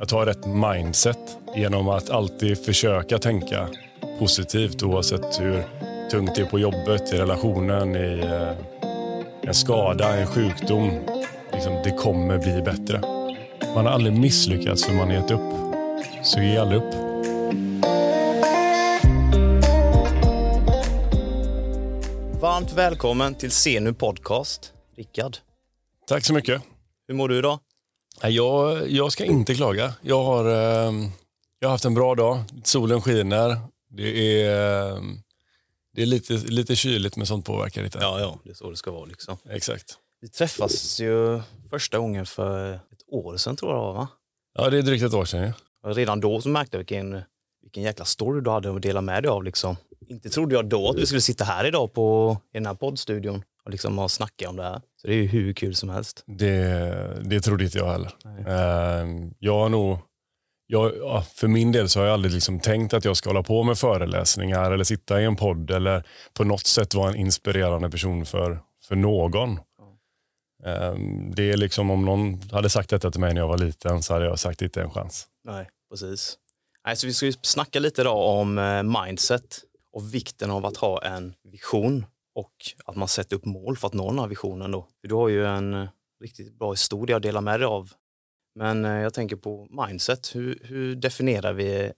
att ha rätt mindset genom att alltid försöka tänka positivt oavsett hur tungt det är på jobbet, i relationen, i eh, en skada, en sjukdom. Liksom, det kommer bli bättre. Man har aldrig misslyckats för man har gett upp. Så ge aldrig upp. Varmt välkommen till Senu Podcast, Rickard. Tack så mycket. Hur mår du idag? Jag, jag ska inte klaga. Jag har, eh, jag har haft en bra dag. Solen skiner. Det är, eh, det är lite, lite kyligt men sånt påverkar lite. Ja, ja, det är så det ska vara liksom. Exakt. Vi träffas ju första gången för ett år sedan tror jag va? Ja, det är drygt ett år sedan. Ja. Redan då så märkte jag vilken, vilken jäkla story du hade att dela med dig av liksom. Inte trodde jag då att vi skulle sitta här idag på, i den här poddstudion och liksom ha snacka om det här. Så det är ju hur kul som helst. Det, det trodde inte jag heller. Eh, jag har nog, jag, ja, för min del så har jag aldrig liksom tänkt att jag ska hålla på med föreläsningar eller sitta i en podd eller på något sätt vara en inspirerande person för, för någon. Eh, det är liksom om någon hade sagt detta till mig när jag var liten så hade jag sagt inte en chans. Nej, precis. Nej, så vi ska ju snacka lite idag om eh, mindset och vikten av att ha en vision och att man sätter upp mål för att nå den här visionen. Då. För du har ju en eh, riktigt bra historia att dela med dig av. Men eh, jag tänker på mindset. Hur, hur definierar vi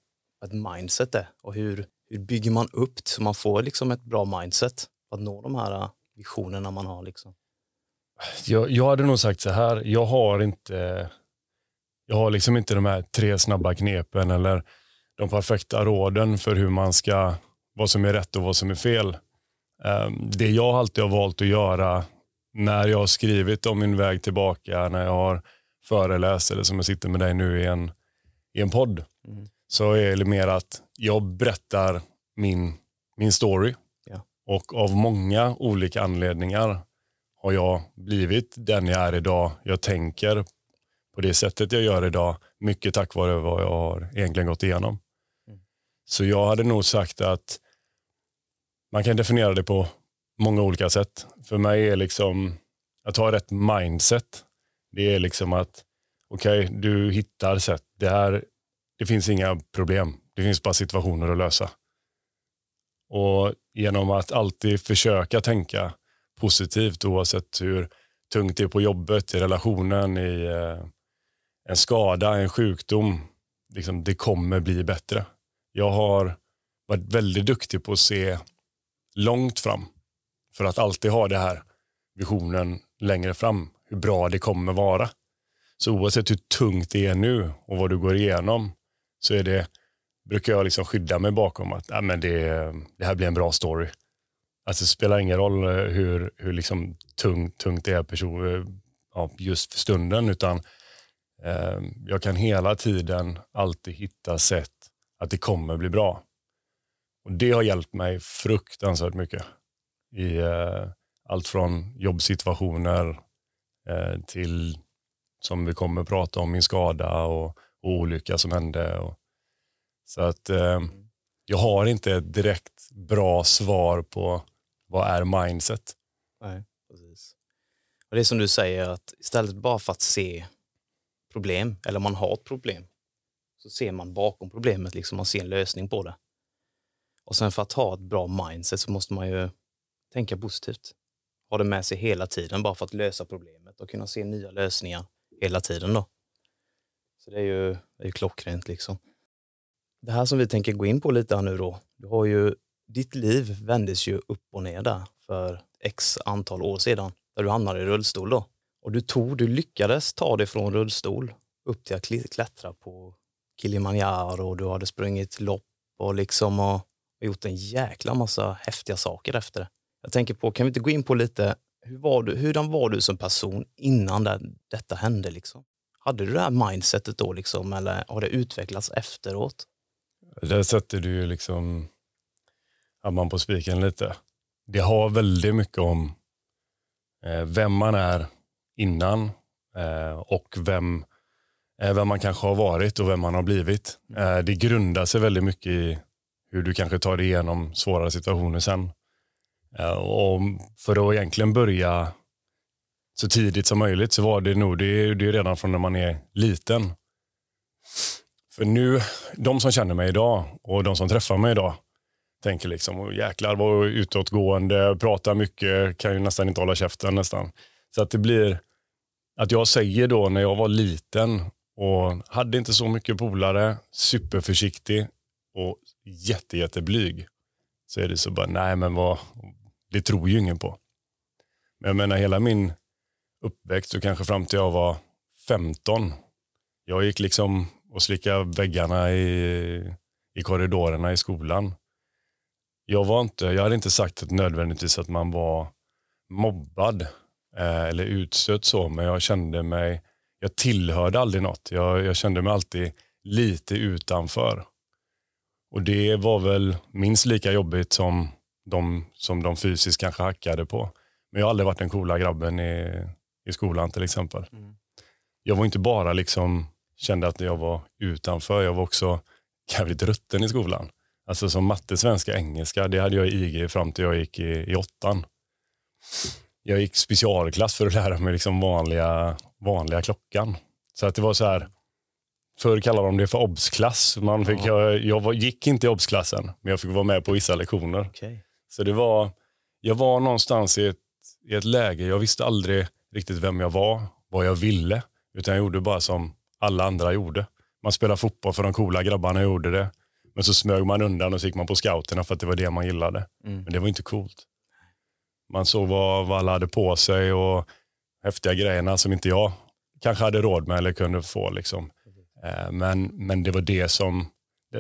ett mindset är och hur, hur bygger man upp så man får liksom ett bra mindset för att nå de här eh, visionerna man har? Liksom. Jag, jag hade nog sagt så här, jag har inte jag har liksom inte de här tre snabba knepen eller de perfekta råden för hur man ska, vad som är rätt och vad som är fel. Ehm, Det jag alltid har valt att göra när jag har skrivit om min väg tillbaka, när jag har föreläst eller som jag sitter med dig nu i en, i en podd, Mm. så är det mer att jag berättar min, min story. Ja. Och av många olika anledningar har jag blivit den jag är idag. Jag tänker på det sättet jag gör idag, mycket tack vare vad jag har egentligen gått igenom. Mm. Så jag hade nog sagt att man kan definiera det på många olika sätt. För mig är liksom att ha rätt mindset. Det är liksom att okej, du hittar sätt. Det, här, det finns inga problem. Det finns bara situationer att lösa. Och genom att alltid försöka tänka positivt oavsett hur tungt det är på jobbet, i relationen, i eh, en skada, en sjukdom. Liksom, det kommer bli bättre. Jag har varit väldigt duktig på att se långt fram. För att alltid ha det här visionen längre fram. Hur bra det kommer vara. Så oavsett hur tungt det är nu och vad du går igenom så är det, brukar jag liksom skydda mig bakom att "Nej, men det, det här blir en bra story. Alltså, det spelar ingen roll hur, hur liksom tungt, tungt det är person, ja, just för stunden utan eh, jag kan hela tiden alltid hitta sätt att det kommer bli bra. Och Det har hjälpt mig fruktansvärt mycket. I eh, allt från jobbsituationer eh, till som vi kommer att prata om, min skada och, och olycka som hände. Och, så att eh, jag har inte ett direkt bra svar på vad är mindset. Nej, precis. Och det är som du säger, att istället bara för att se problem, eller man har ett problem, så ser man bakom problemet, liksom man ser en lösning på det. Och sen för att ha ett bra mindset så måste man ju tänka positivt. Ha det med sig hela tiden bara för att lösa problemet och kunna se nya lösningar hela tiden då. Så det är ju, det är ju klockrent liksom. Det här som vi tänker gå in på lite här nu då, du har ju, ditt liv vändes ju upp och ner där för x antal år sedan, där du hamnade i rullstol då. Och du tog, du lyckades ta dig från rullstol upp till att klättra på Kilimanjaro och du hade sprungit lopp och liksom och gjort en jäkla massa häftiga saker efter det. Jag tänker på, kan vi inte gå in på lite, hur var du, hurdan var du som person innan det, detta hände liksom? Hade du det här mindsetet då liksom, eller har det utvecklats efteråt? Där sätter du ju liksom hammaren på spiken lite. Det har väldigt mycket om eh, vem man är innan eh, och vem, eh, vem man kanske har varit och vem man har blivit. Eh, det grundar sig väldigt mycket i hur du kanske tar dig igenom svårare situationer sen. Eh, och för att egentligen börja så tidigt som möjligt så var det nog, det är, det är redan från när man är liten. För nu, de som känner mig idag och de som träffar mig idag tänker liksom, oh, jäklar vad utåtgående, pratar mycket, kan ju nästan inte hålla käften nästan. Så att det blir, att jag säger då när jag var liten och hade inte så mycket polare, superförsiktig och jätte, jätteblyg. Så är det så bara, nej men vad, det tror ju ingen på. Men jag menar hela min uppväxt och kanske fram till jag var 15. Jag gick liksom och slickade väggarna i, i korridorerna i skolan. Jag, var inte, jag hade inte sagt att nödvändigtvis att man var mobbad eh, eller utstött så, men jag kände mig, jag tillhörde aldrig något. Jag, jag kände mig alltid lite utanför. Och det var väl minst lika jobbigt som de som de fysiskt kanske hackade på. Men jag har aldrig varit den coola grabben i, i skolan till exempel. Mm. Jag var inte bara liksom, kände att jag var utanför, jag var också jävligt rutten i skolan. Alltså som matte, svenska, engelska, det hade jag i IG fram till jag gick i, i åttan. Jag gick specialklass för att lära mig liksom vanliga, vanliga klockan. Så att det var så här, Förr kallade de det för obsklass. Man fick, ja. jag, jag var, gick inte i obsklassen, men jag fick vara med på vissa lektioner. Okay. Så det var, jag var någonstans i ett, i ett läge, jag visste aldrig riktigt vem jag var, vad jag ville. Utan jag gjorde bara som alla andra gjorde. Man spelade fotboll för de coola grabbarna gjorde det. Men så smög man undan och så gick man på scouterna för att det var det man gillade. Mm. Men det var inte coolt. Man såg vad, vad alla hade på sig och häftiga grejerna som inte jag kanske hade råd med eller kunde få. Liksom. Eh, men, men det var det som,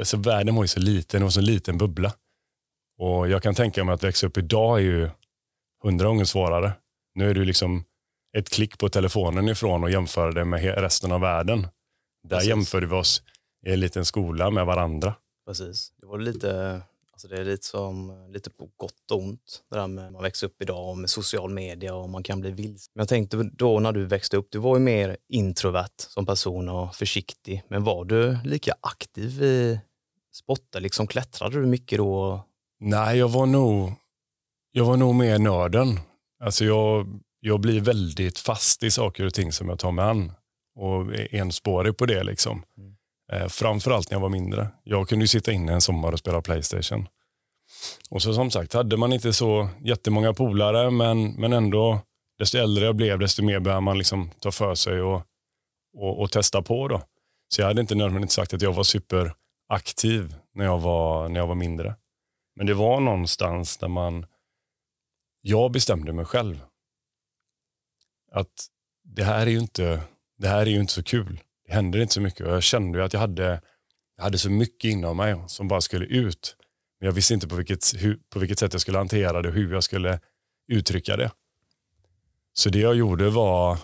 så världen var ju så liten, det var så liten bubbla. Och jag kan tänka mig att växa upp idag är ju hundra gånger svårare. Nu är du liksom ett klick på telefonen ifrån och jämföra det med resten av världen. Där Precis. jämför vi oss i en liten skola med varandra. Precis. Det var lite, alltså det är lite som, lite på gott och ont, det där med man växer upp idag med social media och man kan bli vilse. Men jag tänkte då när du växte upp, du var ju mer introvert som person och försiktig, men var du lika aktiv i sporter? Liksom klättrade du mycket då? Nej, jag var nog, jag var nog mer nörden. Alltså jag, jag blir väldigt fast i saker och ting som jag tar mig an och är enspårig på det. Liksom. Mm. Eh, framförallt när jag var mindre. Jag kunde ju sitta inne en sommar och spela Playstation. Och så som sagt, hade man inte så jättemånga polare, men, men ändå, desto äldre jag blev, desto mer började man liksom ta för sig och, och, och testa på. Då. Så jag hade inte nödvändigtvis sagt att jag var superaktiv när jag var, när jag var mindre. Men det var någonstans där man, jag bestämde mig själv. Att det här är ju inte, det här är ju inte så kul. Det händer inte så mycket. Och jag kände ju att jag hade, jag hade så mycket inom mig som bara skulle ut. Men jag visste inte på vilket, hur, på vilket sätt jag skulle hantera det och hur jag skulle uttrycka det. Så det jag gjorde var,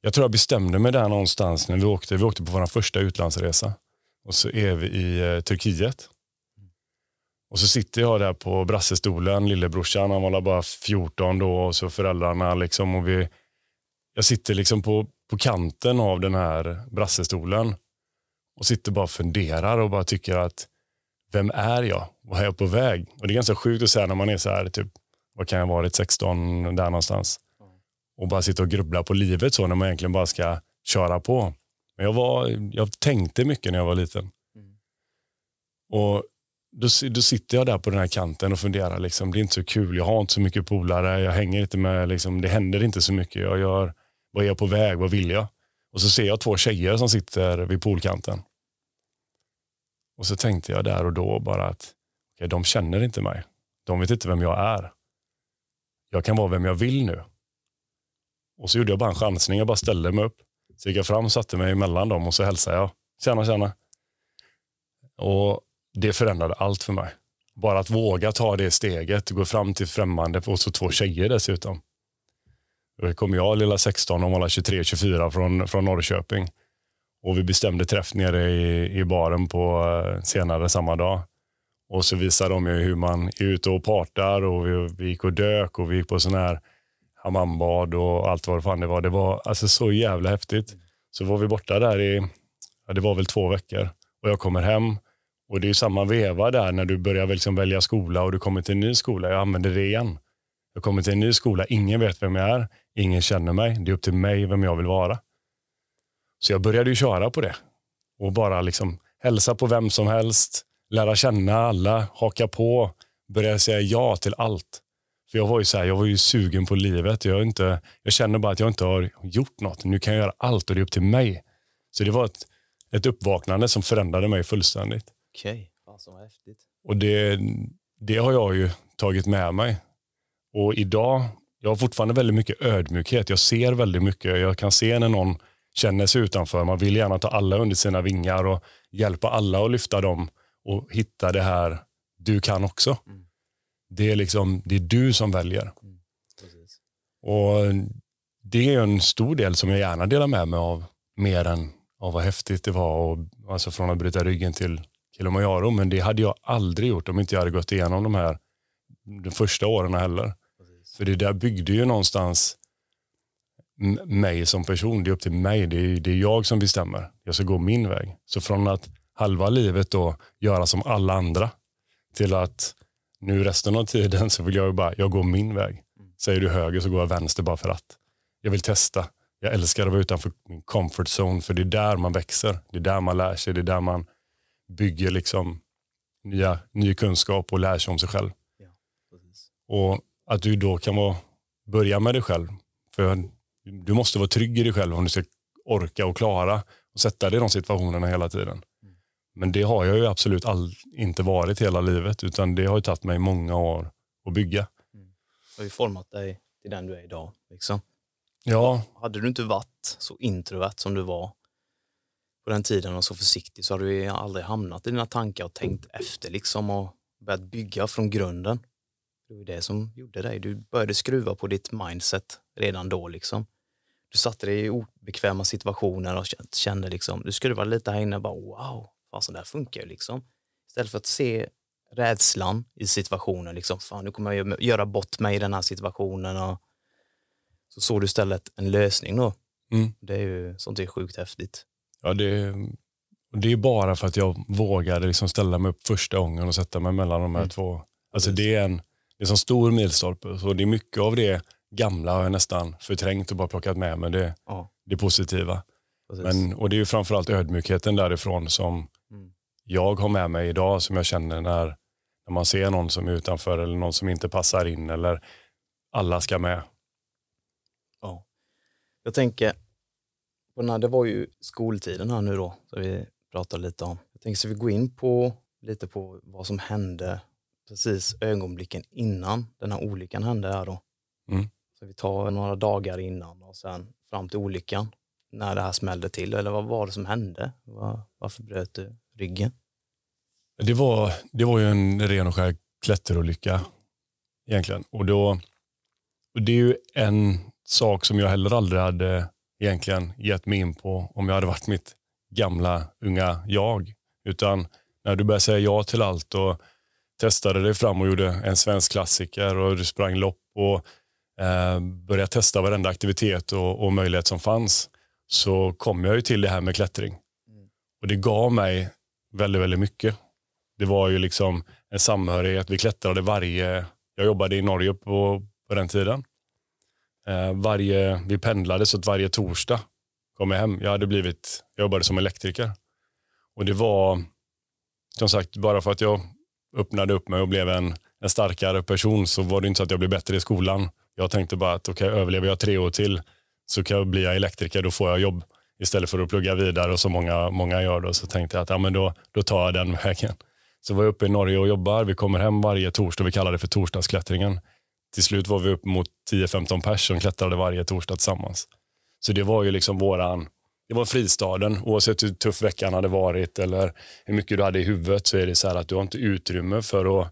jag tror jag bestämde mig där någonstans när vi åkte, vi åkte på vår första utlandsresa. Och så är vi i eh, Turkiet. Och så sitter jag där på brassestolen, lillebrorsan, han var bara 14 då och så föräldrarna liksom och vi, jag sitter liksom på, på kanten av den här brassestolen och sitter bara och funderar och bara tycker att vem är jag? Vad är jag på väg? Och Det är ganska sjukt att säga när man är så här, typ, vad kan jag ha varit, 16 där någonstans. Och bara sitta och grubbla på livet så när man egentligen bara ska köra på. Men jag, var, jag tänkte mycket när jag var liten. Mm. Och då, då sitter jag där på den här kanten och funderar. Liksom, det är inte så kul. Jag har inte så mycket polare. Jag hänger inte med. Liksom, det händer inte så mycket. Jag gör, vad är jag på väg? Vad vill jag? Och så ser jag två tjejer som sitter vid poolkanten. Och så tänkte jag där och då bara att okay, de känner inte mig. De vet inte vem jag är. Jag kan vara vem jag vill nu. Och så gjorde jag bara en chansning. Jag bara ställde mig upp. Så gick jag fram, satte mig emellan dem och så hälsade jag. Tjena, tjena. Och det förändrade allt för mig. Bara att våga ta det steget, gå fram till främmande och så två tjejer dessutom. Då kom jag, lilla 16, och var 23-24 från, från Norrköping. Och vi bestämde träff nere i, i baren på eh, senare samma dag. Och så visade de hur man är ute och partar och vi, vi gick och dök och vi gick på sån här hammambad och allt vad det fan det var. Det var alltså så jävla häftigt. Så var vi borta där i, ja, det var väl två veckor. Och jag kommer hem och det är samma veva där när du börjar liksom välja skola och du kommer till en ny skola. Jag använder det igen. Jag kommer till en ny skola, ingen vet vem jag är, ingen känner mig. Det är upp till mig vem jag vill vara. Så jag började ju köra på det. och bara liksom hälsa på vem som helst, lära känna alla, haka på, börja säga ja till allt. För jag var ju så här, jag var ju sugen på livet. Jag, inte, jag känner bara att jag inte har gjort något. Nu kan jag göra allt och det är upp till mig. Så det var ett, ett uppvaknande som förändrade mig fullständigt. Okej, okay. alltså, vad häftigt. Och det, det har jag ju tagit med mig. Och idag, jag har fortfarande väldigt mycket ödmjukhet. Jag ser väldigt mycket. Jag kan se när någon känner sig utanför. Man vill gärna ta alla under sina vingar och hjälpa alla att lyfta dem och hitta det här du kan också. Mm. Det, är liksom, det är du som väljer. Mm. Och Det är en stor del som jag gärna delar med mig av, mer än av vad häftigt det var. Och, alltså från att bryta ryggen till Kilimanjaro. Men det hade jag aldrig gjort om inte jag hade gått igenom de här de första åren heller. För det där byggde ju någonstans mig som person. Det är upp till mig. Det är, det är jag som bestämmer. Jag ska gå min väg. Så från att halva livet då göra som alla andra till att nu resten av tiden så vill jag bara, jag går min väg. Säger du höger så går jag vänster bara för att. Jag vill testa. Jag älskar att vara utanför min comfort zone för det är där man växer. Det är där man lär sig. Det är där man bygger liksom nya, ny kunskap och lär sig om sig själv. Ja, och att du då kan vara, börja med dig själv. För du måste vara trygg i dig själv om du ska orka och klara och sätta dig i de situationerna hela tiden. Men det har jag ju absolut all, inte varit hela livet utan det har ju tagit mig många år att bygga. Mm. Det har ju format dig till den du är idag. Liksom. Ja. Hade du inte varit så introvert som du var på den tiden och så försiktig så hade du aldrig hamnat i dina tankar och tänkt efter liksom och börjat bygga från grunden. Det var det som gjorde dig. Du började skruva på ditt mindset redan då liksom. Du satte dig i obekväma situationer och kände liksom, du skruvade lite här inne och bara wow, fan så där funkar ju liksom. Istället för att se rädslan i situationen, liksom, fan nu kommer jag göra bort mig i den här situationen och så såg du istället en lösning då. Mm. Det är ju sånt är sjukt häftigt. Ja, det, det är bara för att jag vågade liksom ställa mig upp första gången och sätta mig mellan de här mm. två. Alltså det är en det är en stor milstolpe. Så det är mycket av det gamla har jag nästan förträngt och bara plockat med mig det, ja. det positiva. Men, och det är ju framförallt ödmjukheten därifrån som mm. jag har med mig idag som jag känner när, när man ser någon som är utanför eller någon som inte passar in eller alla ska med. Ja. Jag tänker, det var ju skoltiden här nu då, som vi pratade lite om. Jag tänker så vi går in på lite på vad som hände precis ögonblicken innan den här olyckan hände här då. Mm. Så vi tar några dagar innan och sen fram till olyckan när det här smällde till. Eller vad var det som hände? Var, varför bröt du ryggen? Det var, det var ju en ren och skär klätterolycka egentligen. Och, då, och det är ju en sak som jag heller aldrig hade egentligen gett mig in på om jag hade varit mitt gamla unga jag. Utan när du börjar säga ja till allt och testade dig fram och gjorde en svensk klassiker och du sprang lopp och eh, började testa varenda aktivitet och, och, möjlighet som fanns så kom jag ju till det här med klättring. Mm. Och det gav mig väldigt, väldigt mycket. Det var ju liksom en samhörighet. Vi klättrade varje, jag jobbade i Norge på, på den tiden. Eh, varje, vi pendlade så att varje torsdag kom jag hem. Jag hade blivit, jag jobbade som elektriker. Och det var, som sagt, bara för att jag öppnade upp mig och blev en, en starkare person så var det inte så att jag blev bättre i skolan. Jag tänkte bara att okay, överlever jag tre år till så kan jag bli elektriker, då får jag jobb istället för att plugga vidare och så många, många gör. Då, så tänkte jag att ja, men då, då tar jag den vägen. Så var jag uppe i Norge och jobbar. Vi kommer hem varje torsdag. Vi kallar det för torsdagsklättringen. Till slut var vi upp mot 10-15 pers som klättrade varje torsdag tillsammans. Så det var ju liksom våran, det var fristaden. Oavsett hur tuff veckan hade varit eller hur mycket du hade i huvudet så är det så här att du har inte utrymme för att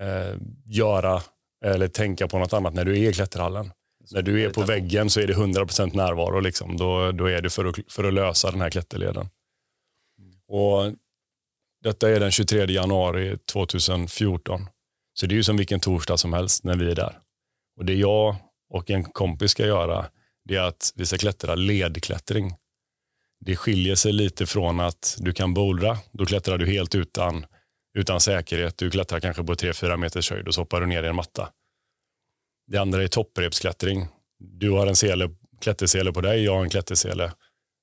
eh, göra eller tänka på något annat när du är i klätterhallen. När du är på väggen så är det 100% närvaro. Liksom. Då, då är det för att, för att lösa den här klätterleden. Och detta är den 23 januari 2014. Så det är ju som vilken torsdag som helst när vi är där. Och Det jag och en kompis ska göra det är att vi ska klättra ledklättring. Det skiljer sig lite från att du kan bouldra. Då klättrar du helt utan, utan säkerhet. Du klättrar kanske på 3-4 meters höjd och så hoppar du ner i en matta. Det andra är topprepsklättring. Du har en sele, klättersele på dig, jag har en klättersele.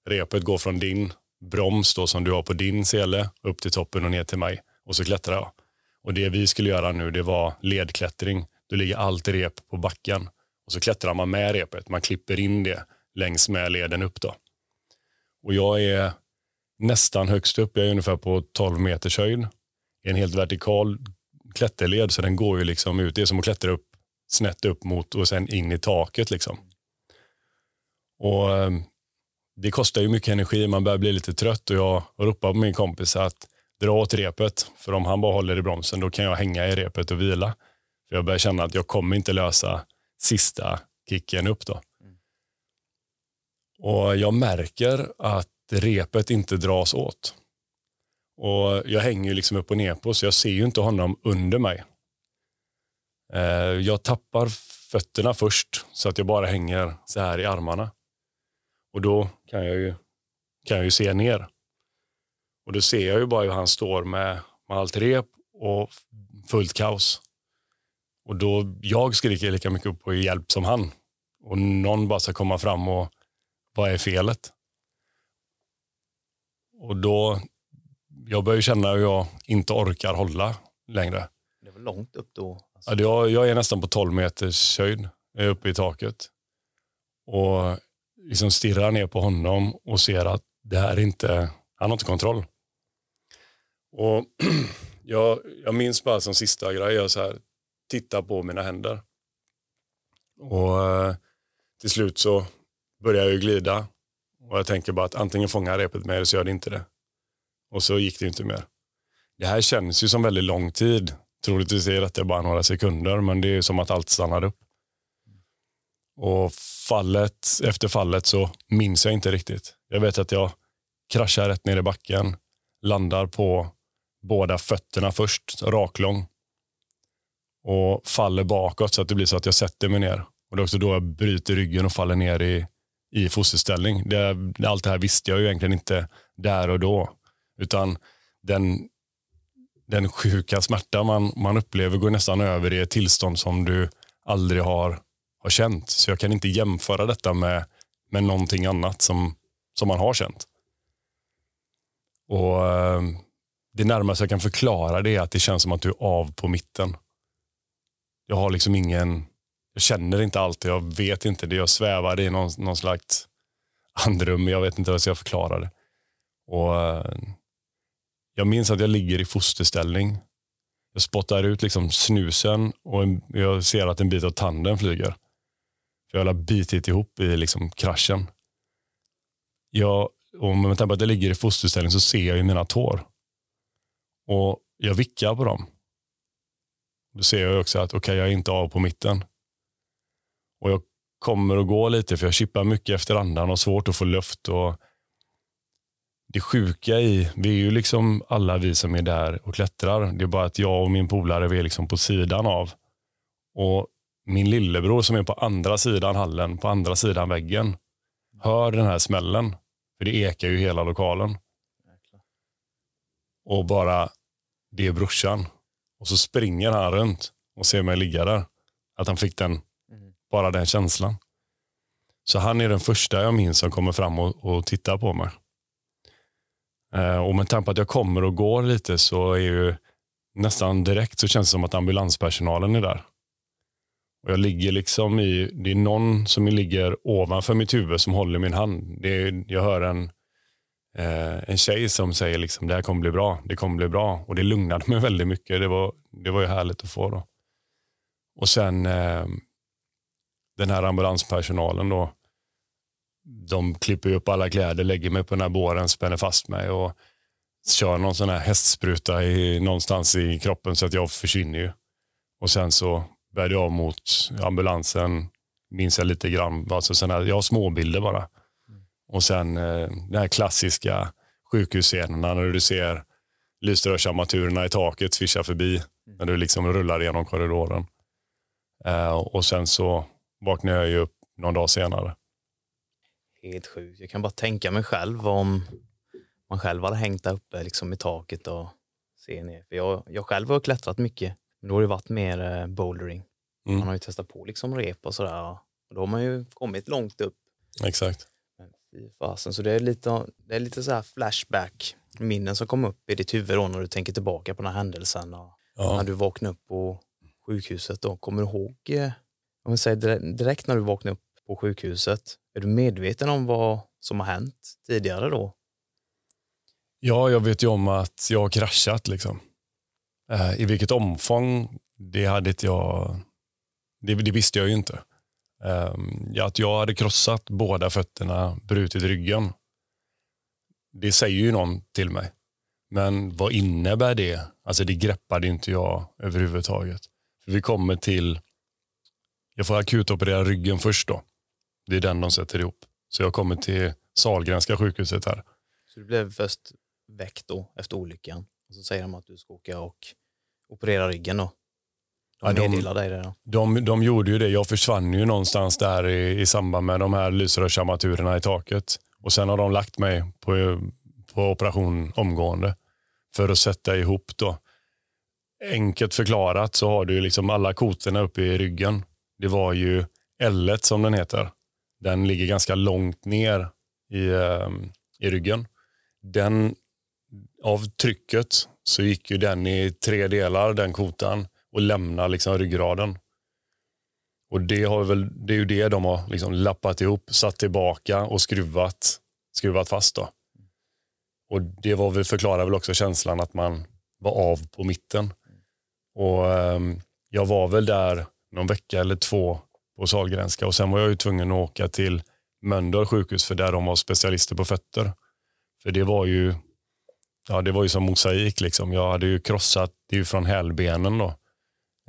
Repet går från din broms då som du har på din sele upp till toppen och ner till mig. Och så klättrar jag. Och det vi skulle göra nu det var ledklättring. Då ligger allt rep på backen och så klättrar man med repet. Man klipper in det längs med leden upp då. Och jag är nästan högst upp. Jag är ungefär på 12 meters höjd. En helt vertikal klätterled så den går ju liksom ut. Det är som att klättra upp snett upp mot och sen in i taket liksom. Och eh, det kostar ju mycket energi, man börjar bli lite trött och jag ropar på min kompis att dra åt repet. För om han bara håller i bromsen då kan jag hänga i repet och vila. För Jag börjar känna att jag kommer inte lösa sista kicken upp då. Och jag märker att repet inte dras åt. Och Jag hänger ju liksom upp och ner på så jag ser ju inte honom under mig. Eh, jag tappar fötterna först så att jag bara hänger så här i armarna. Och då kan jag ju, kan jag ju se ner. Och då ser jag ju bara hur han står med, med allt rep och fullt kaos. Och då jag skriker lika mycket på hjälp som han. Och någon bara ska komma fram och vad är felet? Och då, jag börjar känna hur jag inte orkar hålla längre. Det var långt upp då. Alltså. Ja, jag, jag är nästan på 12 meters höjd, jag är uppe i taket. Och liksom stirrar ner på honom och ser att det här är inte, han har inte kontroll. Och jag, jag minns bara som sista grej, jag så här, tittar på mina händer. Och eh, till slut så börjar jag ju glida. Och jag tänker bara att antingen fångar repet med eller så gör det inte det. Och så gick det inte mer. Det här känns ju som väldigt lång tid. Troligtvis är det bara några sekunder, men det är som att allt stannar upp. Och fallet, efter fallet så minns jag inte riktigt. Jag vet att jag kraschar rätt ner i backen, landar på båda fötterna först, raklång. Och faller bakåt så att det blir så att jag sätter mig ner. Och Det är också då jag bryter ryggen och faller ner i, i fosterställning. Det, allt det här visste jag ju egentligen inte där och då. Utan den, den sjuka smärta man, man upplever går nästan över i ett tillstånd som du aldrig har har känt. Så jag kan inte jämföra detta med, med någonting annat som, som man har känt. Och eh, Det närmaste jag kan förklara det är att det känns som att du är av på mitten. Jag har liksom ingen, jag känner inte allt, jag vet inte det. Jag svävar i någon, någon slags andrum, jag vet inte hur jag ska förklara det. Och eh, Jag minns att jag ligger i fosterställning. Jag spottar ut liksom snusen och jag ser att en bit av tanden flyger. Jag har bitit ihop i liksom kraschen. Jag, och med tanke på att jag ligger i fosterställning så ser jag ju mina tår. Och jag vickar på dem. Då ser jag också att okay, jag är inte av på mitten. Och jag kommer att gå lite för jag chippar mycket efter andan och svårt att få luft. Och det sjuka i, vi är ju liksom alla vi som är där och klättrar. Det är bara att jag och min polare vi är liksom på sidan av. Och min lillebror som är på andra sidan hallen, på andra sidan väggen, hör den här smällen. För det ekar ju hela lokalen. Och bara, det är brorsan. Och så springer han runt och ser mig ligga där. Att han fick den bara den känslan. Så han är den första jag minns som kommer fram och, och tittar på mig. Eh, och med tanke på att jag kommer och går lite så är ju nästan direkt så känns det som att ambulanspersonalen är där. Och jag ligger liksom i, det är någon som ligger ovanför mitt huvud som håller min hand. Det är, jag hör en, eh, en tjej som säger liksom, det här kommer bli bra, det kommer bli bra. Och det lugnade mig väldigt mycket. Det var, det var ju härligt att få. Då. Och sen eh, den här ambulanspersonalen då, de klipper upp alla kläder, lägger mig på den här båren, spänner fast mig och kör någon sån här hästspruta i, någonstans i kroppen så att jag försvinner ju. Och sen så bär av mot ambulansen. Minns jag lite grann. Alltså såna här, jag har småbilder bara. Och sen eh, den här klassiska sjukhusscenerna när du ser lysrörsarmaturerna i taket svischa förbi. När du liksom rullar genom korridoren. Eh, och sen så vaknade jag ju upp någon dag senare. Helt sjukt. Jag kan bara tänka mig själv om man själv hade hängt där uppe liksom i taket och se ner. För jag, jag själv har klättrat mycket men då har det varit mer eh, bouldering. Mm. Man har ju testat på liksom rep och sådär. Och då har man ju kommit långt upp. Exakt. Men Fy fasen, så det är lite, det är lite så här flashback minnen som kommer upp i ditt huvud då när du tänker tillbaka på den här händelsen och Ja. när du vaknar upp på sjukhuset då. Kommer du ihåg, eh, om vi säger direkt- när du vaknar upp på sjukhuset, är du medveten om vad som har hänt tidigare då? Ja, jag vet ju om att jag har kraschat. Liksom. Eh, I vilket omfång, det hade inte jag... Det, det visste jag ju inte. Eh, att jag hade krossat båda fötterna, brutit ryggen. Det säger ju någon till mig. Men vad innebär det? Alltså det greppade inte jag överhuvudtaget. För vi kommer till... Jag får akutoperera ryggen först då. Det är den de sätter ihop. Så jag kommer till Sahlgrenska sjukhuset här. Så du blev först väckt då efter olyckan och så säger de att du ska åka och operera ryggen då. De Ja, de- meddelar dig det då. De, de gjorde ju det. Jag försvann ju någonstans där i, i samband med de här lysrörsarmaturerna i taket. Och sen har de lagt mig på, på operation omgående för att sätta ihop då. Enkelt förklarat så har du ju liksom alla kotorna uppe i ryggen. Det var ju L-1 som den heter. Den ligger ganska långt ner i, ehm, i ryggen. Den, av trycket så gick ju den i tre delar, den kotan och lämnade liksom ryggraden. Och det, har väl, det är ju det de har liksom lappat ihop, satt tillbaka och skruvat, skruvat fast. Då. Och Det var väl, förklarar väl också känslan att man var av på mitten. Och um, Jag var väl där någon vecka eller två på Sahlgrenska och sen var jag ju tvungen att åka till Mölndal sjukhus för där de var specialister på fötter. För det var ju ja, det var ju som mosaik. Liksom. Jag hade ju krossat, det är ju från hälbenen då.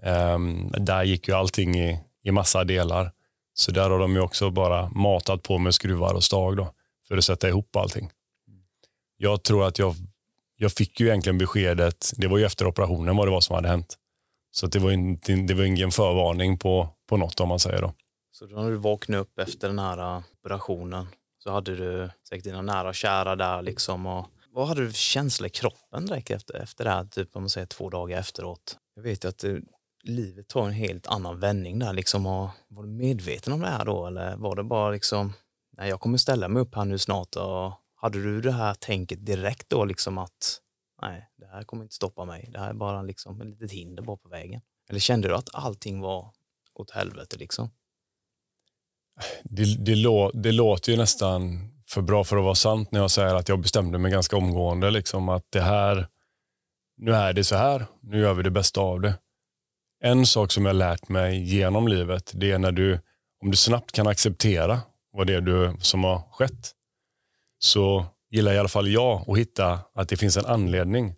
Um, där gick ju allting i, i massa delar. Så där har de ju också bara matat på med skruvar och stag då, för att sätta ihop allting. Jag tror att jag, jag fick ju egentligen beskedet, det var ju efter operationen vad det var som hade hänt. Så att det var inte, det var ingen förvarning på, på något om man säger då. Så då när du vaknade upp efter den här äh, operationen så hade du säkert dina nära och kära där liksom. Och vad hade du för känsla i kroppen direkt efter, efter det här, typ om man säger två dagar efteråt? Jag vet ju att det, livet tar en helt annan vändning där liksom. Och var du medveten om det här då eller var det bara liksom, nej jag kommer ställa mig upp här nu snart och hade du det här tänket direkt då liksom att nej, det här kommer inte stoppa mig. Det här är bara liksom ett litet hinder bara på vägen. Eller kände du att allting var åt helvete liksom? Det, det, lå, det låter ju nästan för bra för att vara sant när jag säger att jag bestämde mig ganska omgående. Liksom, att det här, nu är det så här, nu gör vi det bästa av det. En sak som jag lärt mig genom livet, det är när du, om du snabbt kan acceptera vad det är du, som har skett, så gillar i alla fall jag att hitta att det finns en anledning.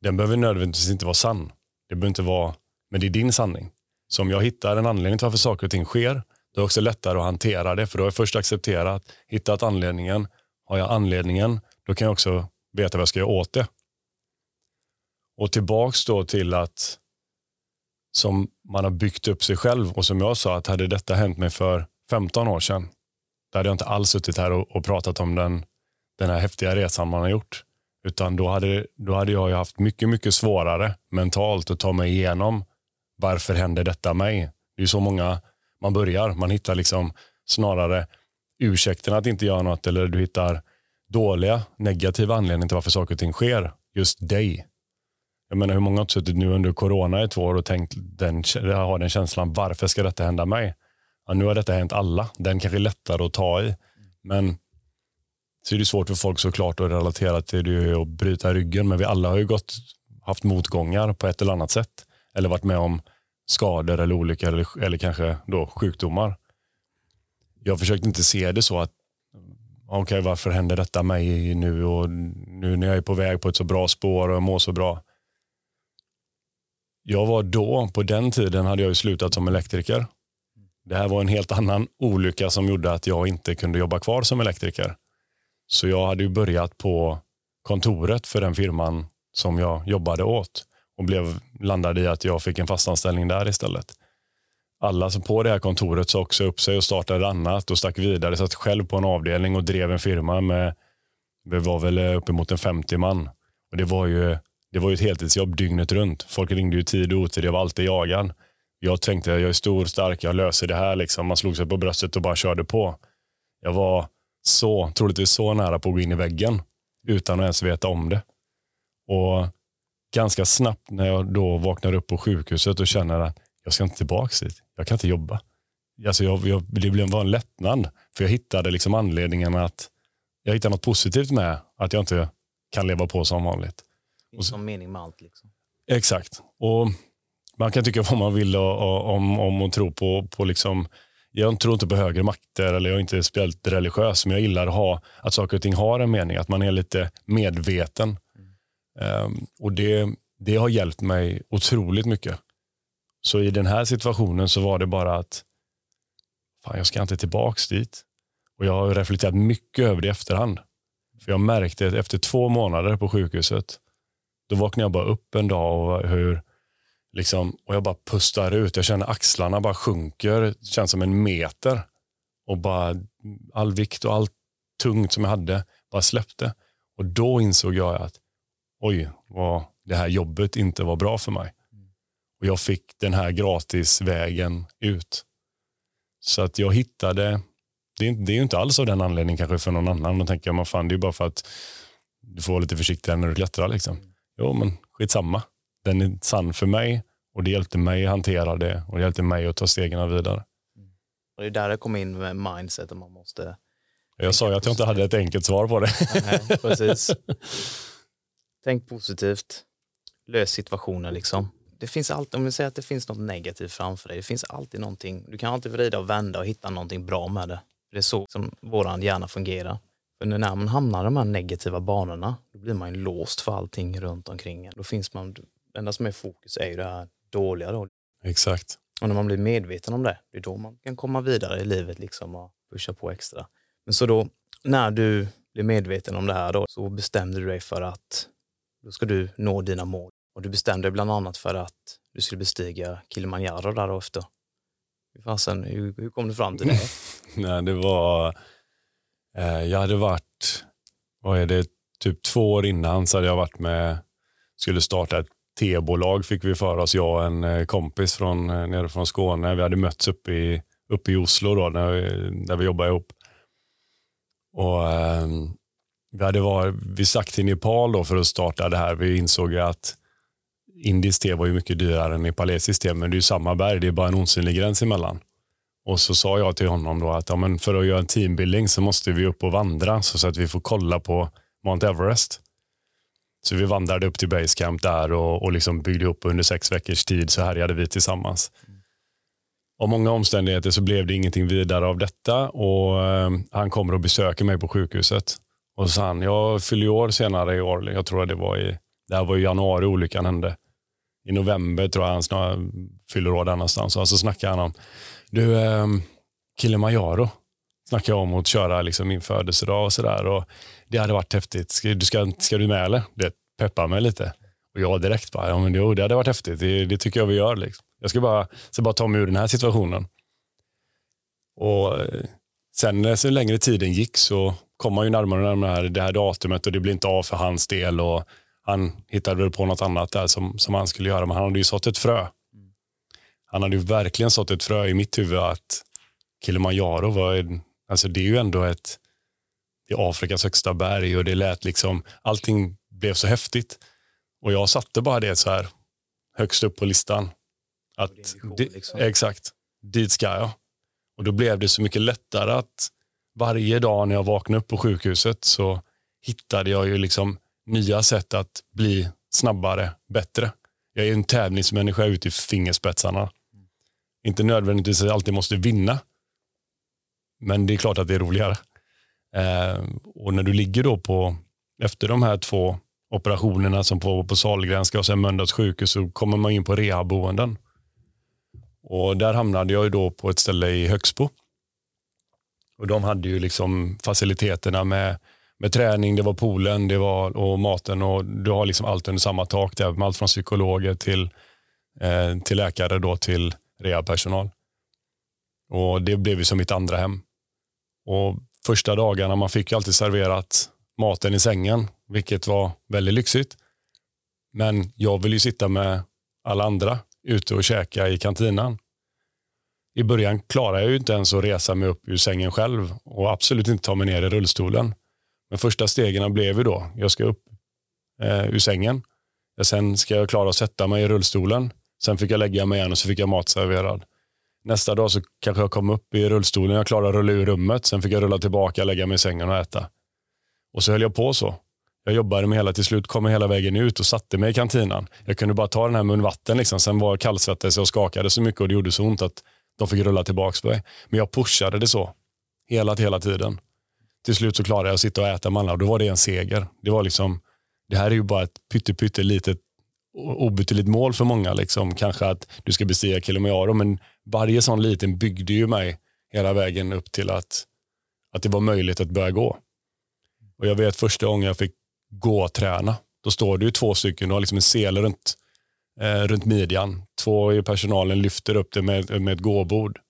Den behöver nödvändigtvis inte vara sann. Det behöver inte vara, men det är din sanning. Så om jag hittar en anledning till varför saker och ting sker, då är det också lättare att hantera det. För då har jag först accepterat, hittat anledningen. Har jag anledningen, då kan jag också veta vad jag ska göra åt det. Och tillbaks då till att som man har byggt upp sig själv och som jag sa att hade detta hänt mig för 15 år sedan, då hade jag inte alls suttit här och, och pratat om den, den här häftiga resan man har gjort. Utan då hade, då hade jag ju haft mycket, mycket svårare mentalt att ta mig igenom varför händer detta mig? Det är ju så många man börjar. Man hittar liksom snarare ursäkten att inte göra något eller du hittar dåliga, negativa anledningar till varför saker och ting sker. Just dig. Jag menar hur många har inte suttit nu under corona i två år och tänkt den, har den känslan, varför ska detta hända mig? Ja, nu har detta hänt alla. Den kanske är lättare att ta i. Men så är det svårt för folk såklart att relatera till det och bryta ryggen. Men vi alla har ju gått, haft motgångar på ett eller annat sätt. Eller varit med om skador eller olyckor eller, eller kanske då sjukdomar. Jag försökte inte se det så att okej, okay, varför händer detta mig nu och nu när jag är på väg på ett så bra spår och mår så bra. Jag var då, på den tiden hade jag ju slutat som elektriker. Det här var en helt annan olycka som gjorde att jag inte kunde jobba kvar som elektriker. Så jag hade ju börjat på kontoret för den firman som jag jobbade åt och blev, landade i att jag fick en fast anställning där istället. Alla som på det här kontoret sa också upp sig och startade annat och stack vidare. Satt själv på en avdelning och drev en firma med, vi var väl uppemot en 50 man. Och det var ju det var ju ett heltidsjobb dygnet runt. Folk ringde ju tid och otid, jag var alltid jagad. Jag tänkte jag är stor, stark, jag löser det här. Liksom. Man slog sig på bröstet och bara körde på. Jag var så, troligtvis så nära på att gå in i väggen utan att ens veta om det. Och ganska snabbt när jag då vaknar upp på sjukhuset och känner att jag ska inte tillbaka dit. Jag kan inte jobba. Alltså jag, jag, det blev en lättnad. För jag hittade liksom anledningen att jag hittade något positivt med att jag inte kan leva på som vanligt. Finns någon mening med allt. Liksom. Exakt. Och Man kan tycka vad man vill om, om och tro på, på liksom, jag tror inte på högre makter eller jag är inte speciellt religiös, men jag gillar att, ha, att saker och ting har en mening, att man är lite medveten. Mm. Um, och det, det har hjälpt mig otroligt mycket. Så i den här situationen så var det bara att fan, jag ska inte tillbaks dit. Och jag har reflekterat mycket över det i efterhand. För jag märkte efter två månader på sjukhuset, då vaknade jag bara upp en dag och hur liksom, och jag bara pustar ut. Jag känner axlarna bara sjunker. Det känns som en meter. Och bara all vikt och allt tungt som jag hade bara släppte. Och då insåg jag att oj, vad det här jobbet inte var bra för mig. Och jag fick den här gratisvägen ut. Så att jag hittade, det är, det är inte alls av den anledningen kanske för någon annan. Då tänker man fan det är bara för att du får vara lite försiktigare när du klättrar. Liksom. Jo men skitsamma. Den är sann för mig och det hjälpte mig att hantera det och det hjälpte mig att ta stegen vidare. Och det är där det kommer in med mindset och man måste jag sa ju att jag inte hade ett enkelt svar på det. Nej, precis. Tänk positivt. Lös situationen liksom det finns alltid, om vi säger att det finns något negativt framför dig, det finns alltid någonting, du kan alltid vrida och vända och hitta någonting bra med det. Det är så som våran hjärna fungerar. För när man hamnar i de här negativa banorna, då blir man ju låst för allting runt omkring Då finns man, det enda som är fokus är ju det här dåliga då. Exakt. Och när man blir medveten om det, det är då man kan komma vidare i livet liksom och pusha på extra. Men så då, när du blir medveten om det här då, så bestämde du dig för att då ska du nå dina mål. Och du bestämde dig bland annat för att du skulle bestiga Kilimanjaro därefter. Fasen, hur, hur kom du fram till det? Nej, det var, eh, jag hade varit, vad är det, typ två år innan så hade jag varit med, skulle starta ett tebolag fick vi för oss, jag och en eh, kompis från, eh, nere från Skåne. Vi hade mötts uppe i, uppe i Oslo då, när vi, där vi jobbade ihop. Och, eh, vi, hade var, vi stack till Nepal då för att starta det här. Vi insåg att Indiskt te var ju mycket dyrare än nepalesiskt te, men det är ju samma berg. Det är bara en osynlig gräns emellan. Och så sa jag till honom då att ja, men för att göra en teambuilding så måste vi upp och vandra så att vi får kolla på Mount Everest. Så vi vandrade upp till basecamp där och, och liksom byggde ihop under sex veckors tid så härjade vi tillsammans. Av många omständigheter så blev det ingenting vidare av detta och eh, han kommer och besöker mig på sjukhuset. Och så han, jag fyller år senare i år. Jag tror att det var i, det här var i januari olyckan hände i november tror jag han snart fyller år där någonstans. Och så snackar han om, du eh, Kilimanjaro snackar jag om att köra liksom min födelsedag och sådär. Det hade varit häftigt. Ska, du, ska, ska du med eller? Det peppar mig lite. Och jag direkt bara, ja men jo, det hade varit häftigt. Det, det tycker jag vi gör. Liksom. Jag ska bara, ska bara ta mig ur den här situationen. Och eh, sen så längre tiden gick så kom man ju närmare och närmare det här datumet och det blev inte av för hans del. Och han hittade väl på något annat där som, som han skulle göra, men han hade ju sått ett frö. Han hade ju verkligen sått ett frö i mitt huvud att Kilimanjaro var, alltså det är ju ändå ett, det är Afrikas högsta berg och det lät liksom, allting blev så häftigt. Och jag satte bara det så här högst upp på listan. Att, det, liksom. Exakt, dit ska jag. Och då blev det så mycket lättare att varje dag när jag vaknade upp på sjukhuset så hittade jag ju liksom nya sätt att bli snabbare, bättre. Jag är en tävlingsmänniska ut i fingerspetsarna. Mm. Inte nödvändigtvis att jag alltid måste vinna. Men det är klart att det är roligare. Eh, och när du ligger då på, efter de här två operationerna som pågår på Sahlgrenska och sen Mölndals sjukhus så kommer man in på rehabboenden. Och där hamnade jag ju då på ett ställe i Högsbo. Och de hade ju liksom faciliteterna med med träning, det var poolen det var, och maten och du har liksom allt under samma tak där med allt från psykologer till, eh, till läkare då till rehabpersonal. Och det blev ju som mitt andra hem. Och första dagarna man fick ju alltid serverat maten i sängen, vilket var väldigt lyxigt. Men jag ville ju sitta med alla andra ute och käka i kantinan. i början klarade jag ju inte ens att resa mig upp ur sängen själv och absolut inte ta mig ner i rullstolen. Men första stegen blev ju då, jag ska upp eh, ur sängen. Sen ska jag klara att sätta mig i rullstolen. Sen fick jag lägga mig igen och så fick jag mat serverad. Nästa dag så kanske jag kom upp i rullstolen, jag klarade att rulla ur rummet. Sen fick jag rulla tillbaka, lägga mig i sängen och äta. Och så höll jag på så. Jag jobbade med hela, till slut kom jag hela vägen ut och satte mig i kantinan. Jag kunde bara ta den här munvatten. liksom. sen var jag kallsvettades och skakade så mycket och det gjorde så ont att de fick rulla tillbaka mig. Men jag pushade det så, hela, hela tiden. Till slut så klarade jag att sitta och äta med alla och då var det en seger. Det var liksom, det här är ju bara ett pytte, pytte litet obetydligt mål för många. Liksom. Kanske att du ska bestiga Kilimanjaro, men varje sån liten byggde ju mig hela vägen upp till att, att det var möjligt att börja gå. Och Jag vet första gången jag fick gå och träna, då står det ju två stycken, du har liksom en sele runt, eh, runt midjan. Två i personalen lyfter upp det med, med ett gåbord.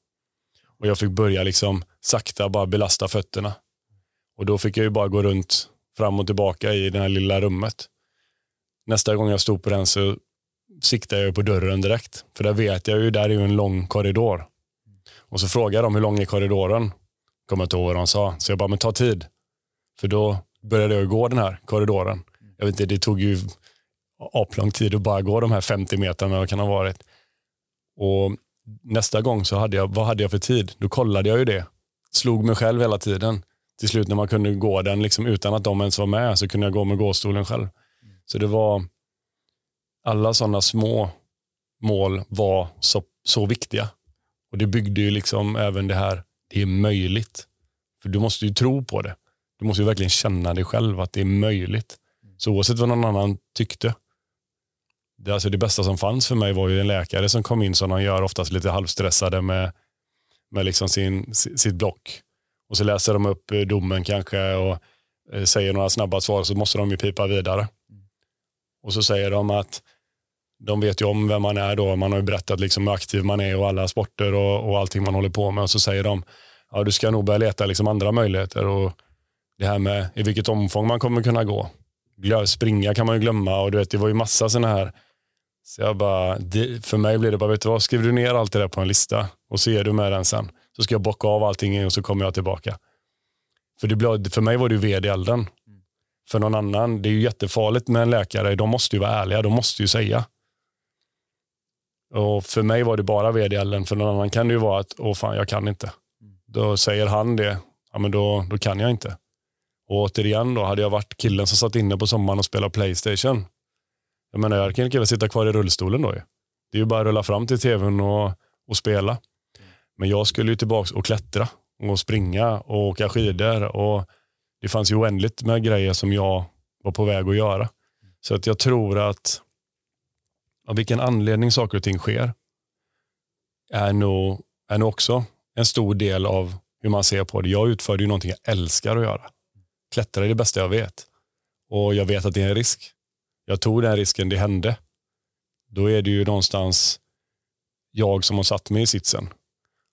Och jag fick börja liksom sakta bara belasta fötterna. Och då fick jag ju bara gå runt fram och tillbaka i det här lilla rummet. Nästa gång jag stod på den så siktade jag på dörren direkt. För där vet jag ju, där är ju en lång korridor. Och så frågade jag dem hur lång är korridoren? Kommer inte ihåg vad de sa. Så jag bara, men ta tid. För då började jag gå den här korridoren. Jag vet inte, det tog ju aplång tid att bara gå de här 50 meterna vad kan ha varit. Och nästa gång så hade jag, vad hade jag för tid? Då kollade jag ju det. Slog mig själv hela tiden. Till slut när man kunde gå den liksom utan att de ens var med så kunde jag gå med gåstolen själv. Så det var alla sådana små mål var så, så viktiga. Och det byggde ju liksom även det här, det är möjligt. För du måste ju tro på det. Du måste ju verkligen känna dig själv att det är möjligt. Så oavsett vad någon annan tyckte. Det, alltså det bästa som fanns för mig var ju en läkare som kom in som de gör oftast lite halvstressade med, med liksom sin, sitt block. Och så läser de upp eh, domen kanske och eh, säger några snabba svar så måste de ju pipa vidare. Och så säger de att de vet ju om vem man är då. Man har ju berättat liksom hur aktiv man är och alla sporter och, och allting man håller på med. Och så säger de, ja du ska nog börja leta liksom andra möjligheter. Och det här med i vilket omfång man kommer kunna gå. Springa kan man ju glömma och du vet, det var ju massa sådana här. Så jag bara, det, för mig blir det bara, vet du vad, skriver du ner allt det där på en lista och så är du med den sen. Så ska jag bocka av allting och så kommer jag tillbaka. För, det blev, för mig var det ju ved i elden för någon annan. Det är ju jättefarligt med en läkare. De måste ju vara ärliga. De måste ju säga. Och För mig var det bara vd För någon annan kan det ju vara att, åh fan, jag kan inte. Då säger han det, ja men då, då kan jag inte. Och återigen då, hade jag varit killen som satt inne på sommaren och spelade Playstation. Jag menar, jag kan lika sitta kvar i rullstolen då ju. Det är ju bara att rulla fram till tvn och, och spela. Men jag skulle ju tillbaka och klättra och springa och åka skidor och det fanns ju oändligt med grejer som jag var på väg att göra. Så att jag tror att av vilken anledning saker och ting sker är nog, är nog också en stor del av hur man ser på det. Jag utförde ju någonting jag älskar att göra. Klättra är det bästa jag vet. Och jag vet att det är en risk. Jag tog den risken, det hände. Då är det ju någonstans jag som har satt mig i sitsen.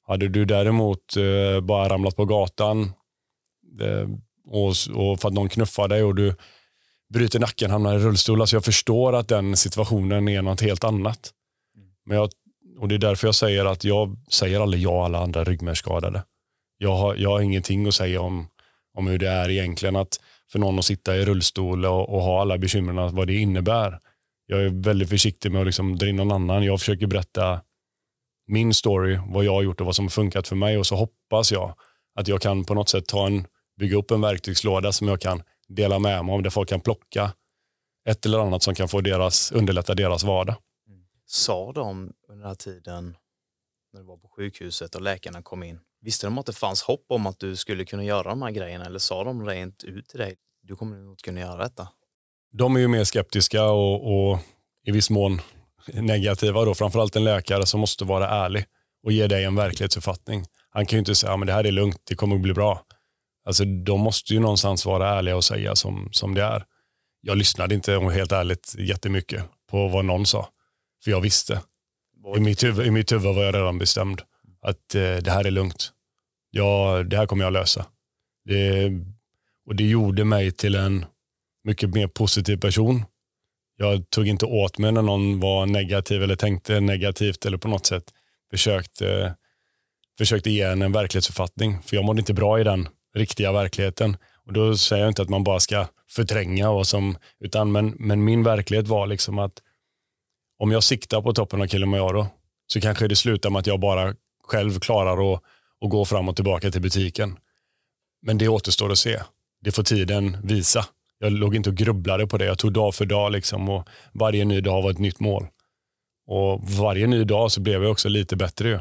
Hade du däremot eh, bara ramlat på gatan, eh, och, och för att någon knuffar dig och du bryter nacken, hamnar i rullstol. Alltså jag förstår att den situationen är något helt annat. Men jag, och Det är därför jag säger att jag säger aldrig ja alla andra ryggmärgsskadade. Jag har, jag har ingenting att säga om, om hur det är egentligen att för någon att sitta i rullstol och, och ha alla bekymren, vad det innebär. Jag är väldigt försiktig med att liksom dra in någon annan. Jag försöker berätta min story, vad jag har gjort och vad som har funkat för mig och så hoppas jag att jag kan på något sätt ta en bygga upp en verktygslåda som jag kan dela med mig om, där folk kan plocka ett eller annat som kan få deras, underlätta deras vardag. Mm. Sa de under den här tiden när du var på sjukhuset och läkarna kom in, visste de att det fanns hopp om att du skulle kunna göra de här grejerna eller sa de rent ut till dig, du kommer nog kunna göra detta? De är ju mer skeptiska och, och i viss mån negativa då, framförallt en läkare som måste vara ärlig och ge dig en verklighetsuppfattning. Han kan ju inte säga att det här är lugnt, det kommer att bli bra. Alltså, de måste ju någonstans vara ärliga och säga som, som det är. Jag lyssnade inte, om helt ärligt, jättemycket på vad någon sa. För jag visste. I mitt, huvud, I mitt huvud var jag redan bestämd. Att eh, det här är lugnt. Ja, det här kommer jag lösa. Det, och det gjorde mig till en mycket mer positiv person. Jag tog inte åt mig när någon var negativ eller tänkte negativt eller på något sätt försökte försökte ge en en verklighetsuppfattning. För jag mådde inte bra i den riktiga verkligheten. Och Då säger jag inte att man bara ska förtränga vad som, utan men, men min verklighet var liksom att om jag siktar på toppen av Kilimanjaro så kanske det slutar med att jag bara själv klarar att, att gå fram och tillbaka till butiken. Men det återstår att se. Det får tiden visa. Jag låg inte och grubblade på det. Jag tog dag för dag liksom och varje ny dag var ett nytt mål. Och varje ny dag så blev jag också lite bättre ju.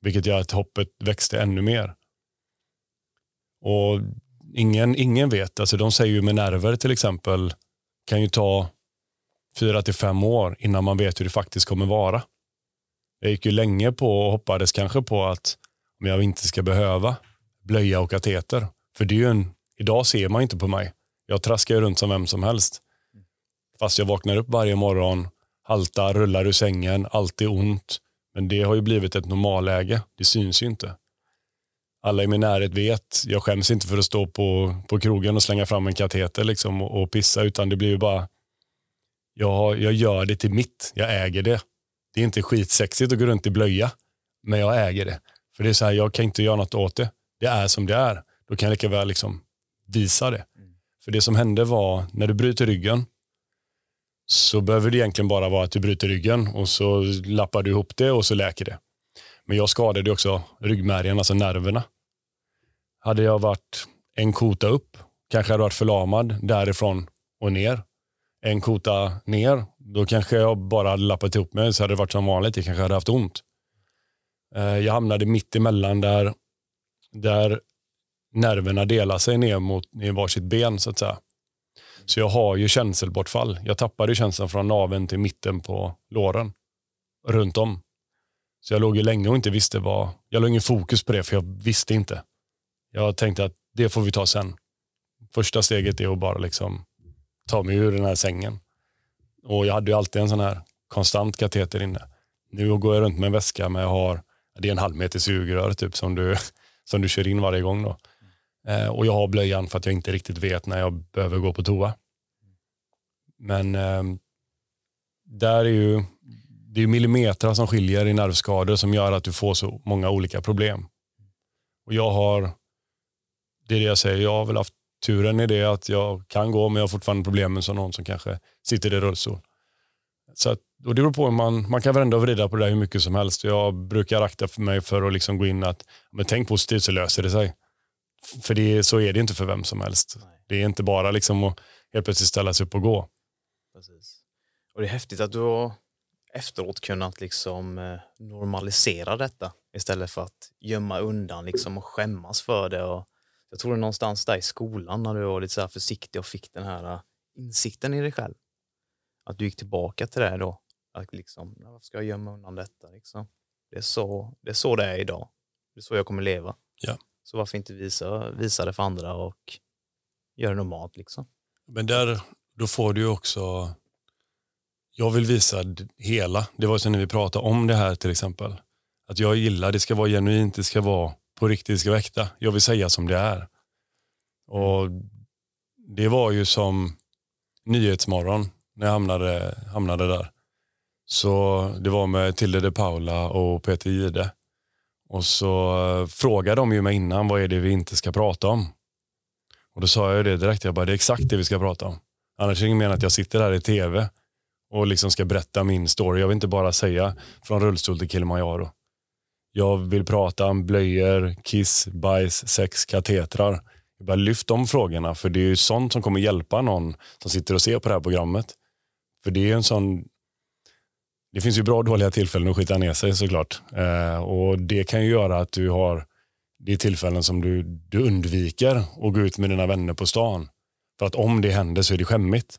Vilket gör att hoppet växte ännu mer. Och ingen, ingen vet. Alltså de säger ju med nerver till exempel kan ju ta fyra till fem år innan man vet hur det faktiskt kommer vara. Jag gick ju länge på och hoppades kanske på att om jag inte ska behöva blöja och kateter. För det är ju en, idag ser man inte på mig. Jag traskar ju runt som vem som helst. Fast jag vaknar upp varje morgon, haltar, rullar ur sängen, alltid ont. Men det har ju blivit ett normalläge. Det syns ju inte. Alla i min närhet vet, jag skäms inte för att stå på, på krogen och slänga fram en kateter liksom och, och pissa, utan det blir ju bara, jag, jag gör det till mitt, jag äger det. Det är inte skitsexigt att gå runt i blöja, men jag äger det. För det är så här, jag kan inte göra något åt det. Det är som det är. Då kan jag lika väl liksom visa det. För det som hände var, när du bryter ryggen, så behöver det egentligen bara vara att du bryter ryggen och så lappar du ihop det och så läker det. Men jag skadade också ryggmärgen, alltså nerverna. Hade jag varit en kota upp, kanske hade jag varit förlamad därifrån och ner. En kota ner, då kanske jag bara hade lappat ihop mig så hade det varit som vanligt. Jag kanske hade haft ont. Eh, jag hamnade mitt emellan där, där nerverna delar sig ner mot ner varsitt ben så att säga. Så jag har ju känselbortfall. Jag tappade känseln från naven till mitten på låren. Runt om. Så jag låg ju länge och inte visste vad. Jag låg ingen fokus på det för jag visste inte. Jag tänkte att det får vi ta sen. Första steget är att bara liksom ta mig ur den här sängen. Och jag hade ju alltid en sån här konstant kateter inne. Nu går jag runt med en väska med jag har, det är en halv meter sugrör typ som du, som du kör in varje gång. Då. Eh, och jag har blöjan för att jag inte riktigt vet när jag behöver gå på toa. Men eh, där är ju, det är millimeter som skiljer i nervskador som gör att du får så många olika problem. Och jag har, det är det jag säger, jag har väl haft turen i det att jag kan gå men jag har fortfarande problem som någon som kanske sitter i rullstol. Så att, och det beror på, man, man kan vända och vrida på det där hur mycket som helst. Jag brukar akta för mig för att liksom gå in att men tänk positivt så löser det sig. För det, så är det inte för vem som helst. Nej. Det är inte bara liksom att helt plötsligt ställa sig upp och gå. Precis. Och det är häftigt att du har efteråt kunnat liksom eh, normalisera detta istället för att gömma undan liksom och skämmas för det. Och jag tror det är någonstans där i skolan när du var lite så försiktig och fick den här eh, insikten i dig själv. Att du gick tillbaka till det då. Att liksom, varför ska jag gömma undan detta? Liksom? Det, är så, det är så det är idag. Det är så jag kommer leva. Ja. Så varför inte visa, visa det för andra och göra det normalt liksom? Men där, då får du också, jag vill visa hela. Det var så när vi pratade om det här till exempel. Att jag gillar, det ska vara genuint, det ska vara på riktigt, ska väkta. Jag vill säga som det är. Och det var ju som Nyhetsmorgon när jag hamnade, hamnade där. Så det var med Tilde de Paula och Peter Gide. Och så eh, frågade de ju mig innan, vad är det vi inte ska prata om? Och då sa jag det direkt, jag bara, det är exakt det vi ska prata om. Annars är det ingen mening att jag sitter här i tv och liksom ska berätta min story. Jag vill inte bara säga från rullstol till Kilimanjaro. Jag vill prata om blöjor, kiss, bajs, sex, katetrar. Jag bara lyft de frågorna, för det är ju sånt som kommer hjälpa någon som sitter och ser på det här programmet. För det är en sån det finns ju bra och dåliga tillfällen att skita ner sig såklart. Eh, och Det kan ju göra att du har det tillfällen som du, du undviker att gå ut med dina vänner på stan. För att om det händer så är det skämmigt.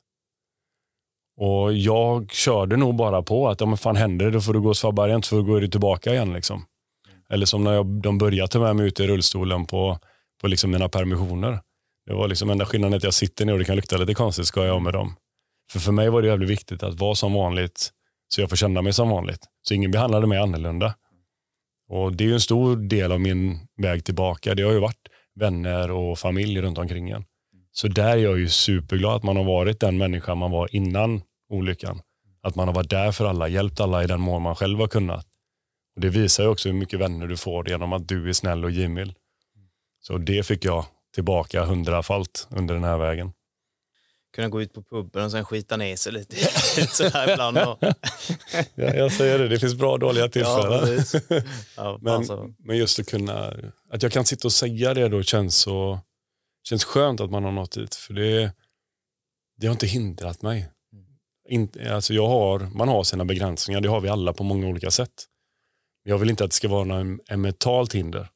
Och jag körde nog bara på att om fan händer det, då får du gå och svabba rent, så får du gå tillbaka igen. Liksom. Eller som när jag, de började ta med mig ut i rullstolen på, på liksom mina permissioner. Det var liksom enda skillnaden att jag sitter ner och det kan lukta lite konstigt, ska jag med dem. För för mig var det jävligt viktigt att vara som vanligt så jag får känna mig som vanligt. Så ingen behandlade mig annorlunda. Och Det är en stor del av min väg tillbaka. Det har ju varit vänner och familj runt omkring en. Så där är jag ju superglad att man har varit den människa man var innan olyckan. Att man har varit där för alla, hjälpt alla i den mån man själv har kunnat. Och Det visar ju också hur mycket vänner du får genom att du är snäll och givmild. Så det fick jag tillbaka hundrafalt under den här vägen. Kunna gå ut på puben och sen skita ner sig lite så här ibland. Och... ja, jag säger det, det finns bra och dåliga tillfällen. Ja, ja, men, alltså. men just att kunna, att jag kan sitta och säga det då känns så, känns skönt att man har nått dit. För det, det har inte hindrat mig. In, alltså jag har, man har sina begränsningar, det har vi alla på många olika sätt. Jag vill inte att det ska vara en, en mentalt hinder.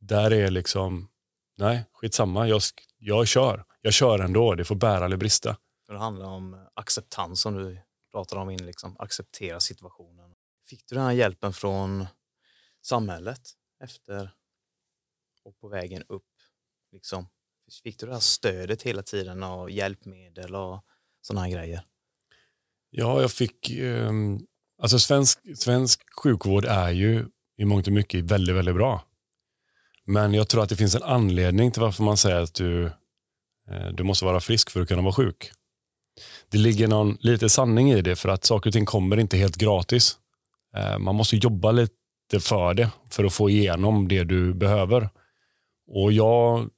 Där är liksom, nej, skitsamma, jag, jag kör. Jag kör ändå, det får bära eller brista. Det handlar om acceptans som du pratade om in, liksom acceptera situationen. Fick du den här hjälpen från samhället efter och på vägen upp? Liksom? Fick du det här stödet hela tiden och hjälpmedel och sådana här grejer? Ja, jag fick... Eh, alltså svensk, svensk sjukvård är ju i mångt och mycket väldigt, väldigt bra. Men jag tror att det finns en anledning till varför man säger att du, eh, du måste vara frisk för att kunna vara sjuk. Det ligger någon lite sanning i det för att saker och ting kommer inte helt gratis. Eh, man måste jobba lite för det för att få igenom det du behöver. Och jag,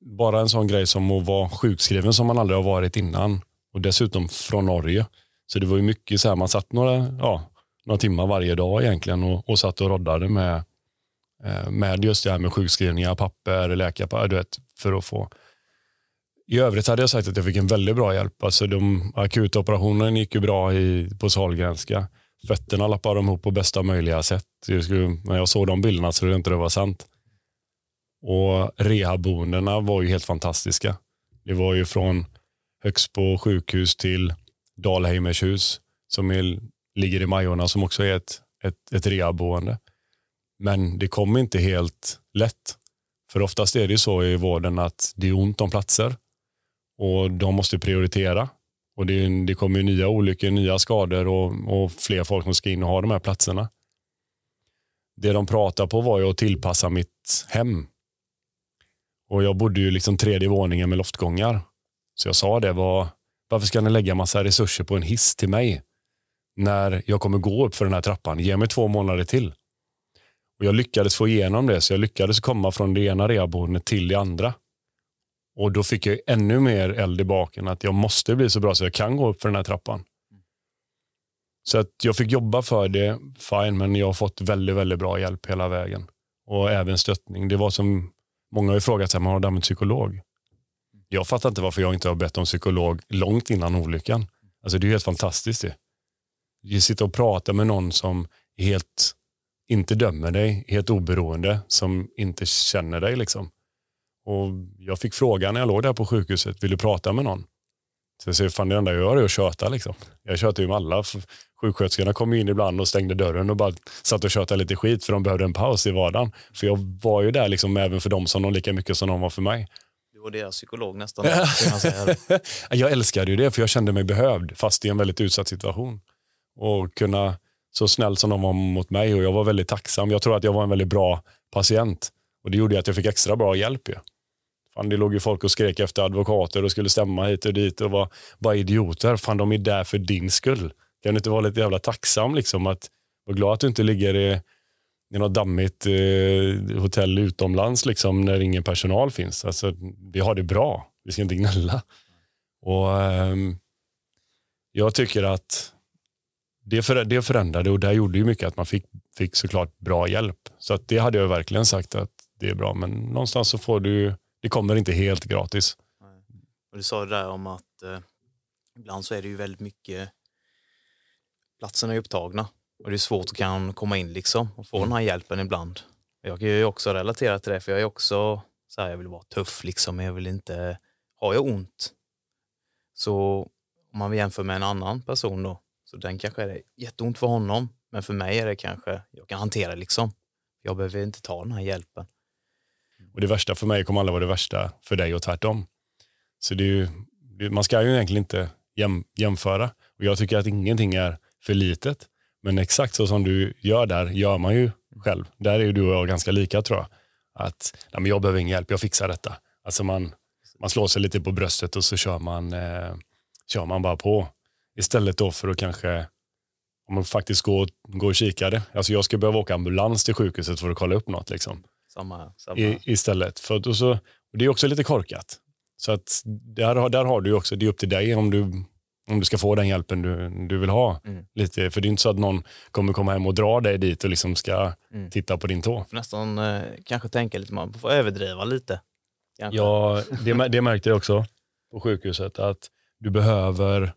bara en sån grej som att vara sjukskriven som man aldrig har varit innan och dessutom från Norge. Så det var ju mycket så här, man satt några, ja, några timmar varje dag egentligen och, och satt och roddade med, eh, med just det här med sjukskrivningar, papper, läkarpapper, du vet, för att få. I övrigt hade jag sagt att jag fick en väldigt bra hjälp. Alltså de akuta operationerna gick ju bra i, på Sahlgrenska. Fötterna lappade de ihop på bästa möjliga sätt. Jag skulle, när jag såg de bilderna så trodde jag inte det var sant. Och rehabboendena var ju helt fantastiska. Det var ju från Högsbo sjukhus till Dalheimers hus som är, ligger i Majorna som också är ett, ett, ett rehabboende. Men det kom inte helt lätt. För oftast är det så i vården att det är ont om platser och de måste prioritera. Och Det, det kommer nya olyckor, nya skador och, och fler folk som ska in och ha de här platserna. Det de pratade på var ju att tillpassa mitt hem. Och Jag bodde ju liksom tredje våningen med loftgångar. Så jag sa det, var, varför ska ni lägga massa resurser på en hiss till mig? När jag kommer gå upp för den här trappan. Ge mig två månader till. Och Jag lyckades få igenom det, så jag lyckades komma från det ena rehabboendet till det andra. Och Då fick jag ännu mer eld i baken, att jag måste bli så bra så jag kan gå upp för den här trappan. Så att jag fick jobba för det, fine, men jag har fått väldigt, väldigt bra hjälp hela vägen. Och även stöttning. Det var som många har frågat sig, man har använt psykolog. Jag fattar inte varför jag inte har bett om psykolog långt innan olyckan. Alltså det är helt fantastiskt det. Du sitter och pratar med någon som helt inte dömer dig, helt oberoende, som inte känner dig. liksom. Och Jag fick frågan när jag låg där på sjukhuset, vill du prata med någon? Så jag säger, fan det enda jag gör är att köta. Liksom. Jag tjötar ju med alla. Sjuksköterskorna kom in ibland och stängde dörren och bara satt och tjötade lite skit för de behövde en paus i vardagen. För jag var ju där liksom även för dem som de lika mycket som de var för mig. Du var deras psykolog nästan. jag älskade ju det för jag kände mig behövd fast i en väldigt utsatt situation. Och kunna så snäll som de var mot mig och jag var väldigt tacksam. Jag tror att jag var en väldigt bra patient och det gjorde att jag fick extra bra hjälp. Ju. Fan, det låg ju folk och skrek efter advokater och skulle stämma hit och dit och var bara idioter. Fan, de är där för din skull. Kan du inte vara lite jävla tacksam liksom att vara glad att du inte ligger i, i något dammigt eh, hotell utomlands liksom när ingen personal finns. Alltså, vi har det bra. Vi ska inte gnälla. Och, eh, jag tycker att det, för, det förändrade och det gjorde ju mycket att man fick, fick såklart bra hjälp. Så att det hade jag verkligen sagt att det är bra. Men någonstans så får du, det kommer inte helt gratis. Och du sa det där om att eh, ibland så är det ju väldigt mycket, platserna är upptagna och det är svårt att kan komma in liksom och få mm. den här hjälpen ibland. Jag kan ju också relatera till det för jag är också så här, jag vill vara tuff liksom, men jag vill inte, har jag ont så om man jämför med en annan person då, så den kanske är det jätteont för honom, men för mig är det kanske, jag kan hantera det liksom. Jag behöver inte ta den här hjälpen. Och det värsta för mig kommer aldrig vara det värsta för dig och tvärtom. Så det är ju, man ska ju egentligen inte jäm, jämföra. Och jag tycker att ingenting är för litet. Men exakt så som du gör där gör man ju själv. Där är ju du och jag ganska lika tror jag. Att nej, men jag behöver ingen hjälp, jag fixar detta. Alltså man, man slår sig lite på bröstet och så kör man, eh, kör man bara på. Istället då för att kanske om man faktiskt går, går och kikar det. Alltså jag ska behöva åka ambulans till sjukhuset för att kolla upp något. Liksom. Samma, samma. I, istället. För och så, och det är också lite korkat. Så att där, där har du också, det är upp till dig om du, om du ska få den hjälpen du, du vill ha. Mm. Lite, för det är inte så att någon kommer komma hem och dra dig dit och liksom ska Mm. titta på din tå. får nästan eh, kanske tänka lite, man får överdriva lite. Kanske. Ja, det, det märkte jag också på sjukhuset. Att du behöver...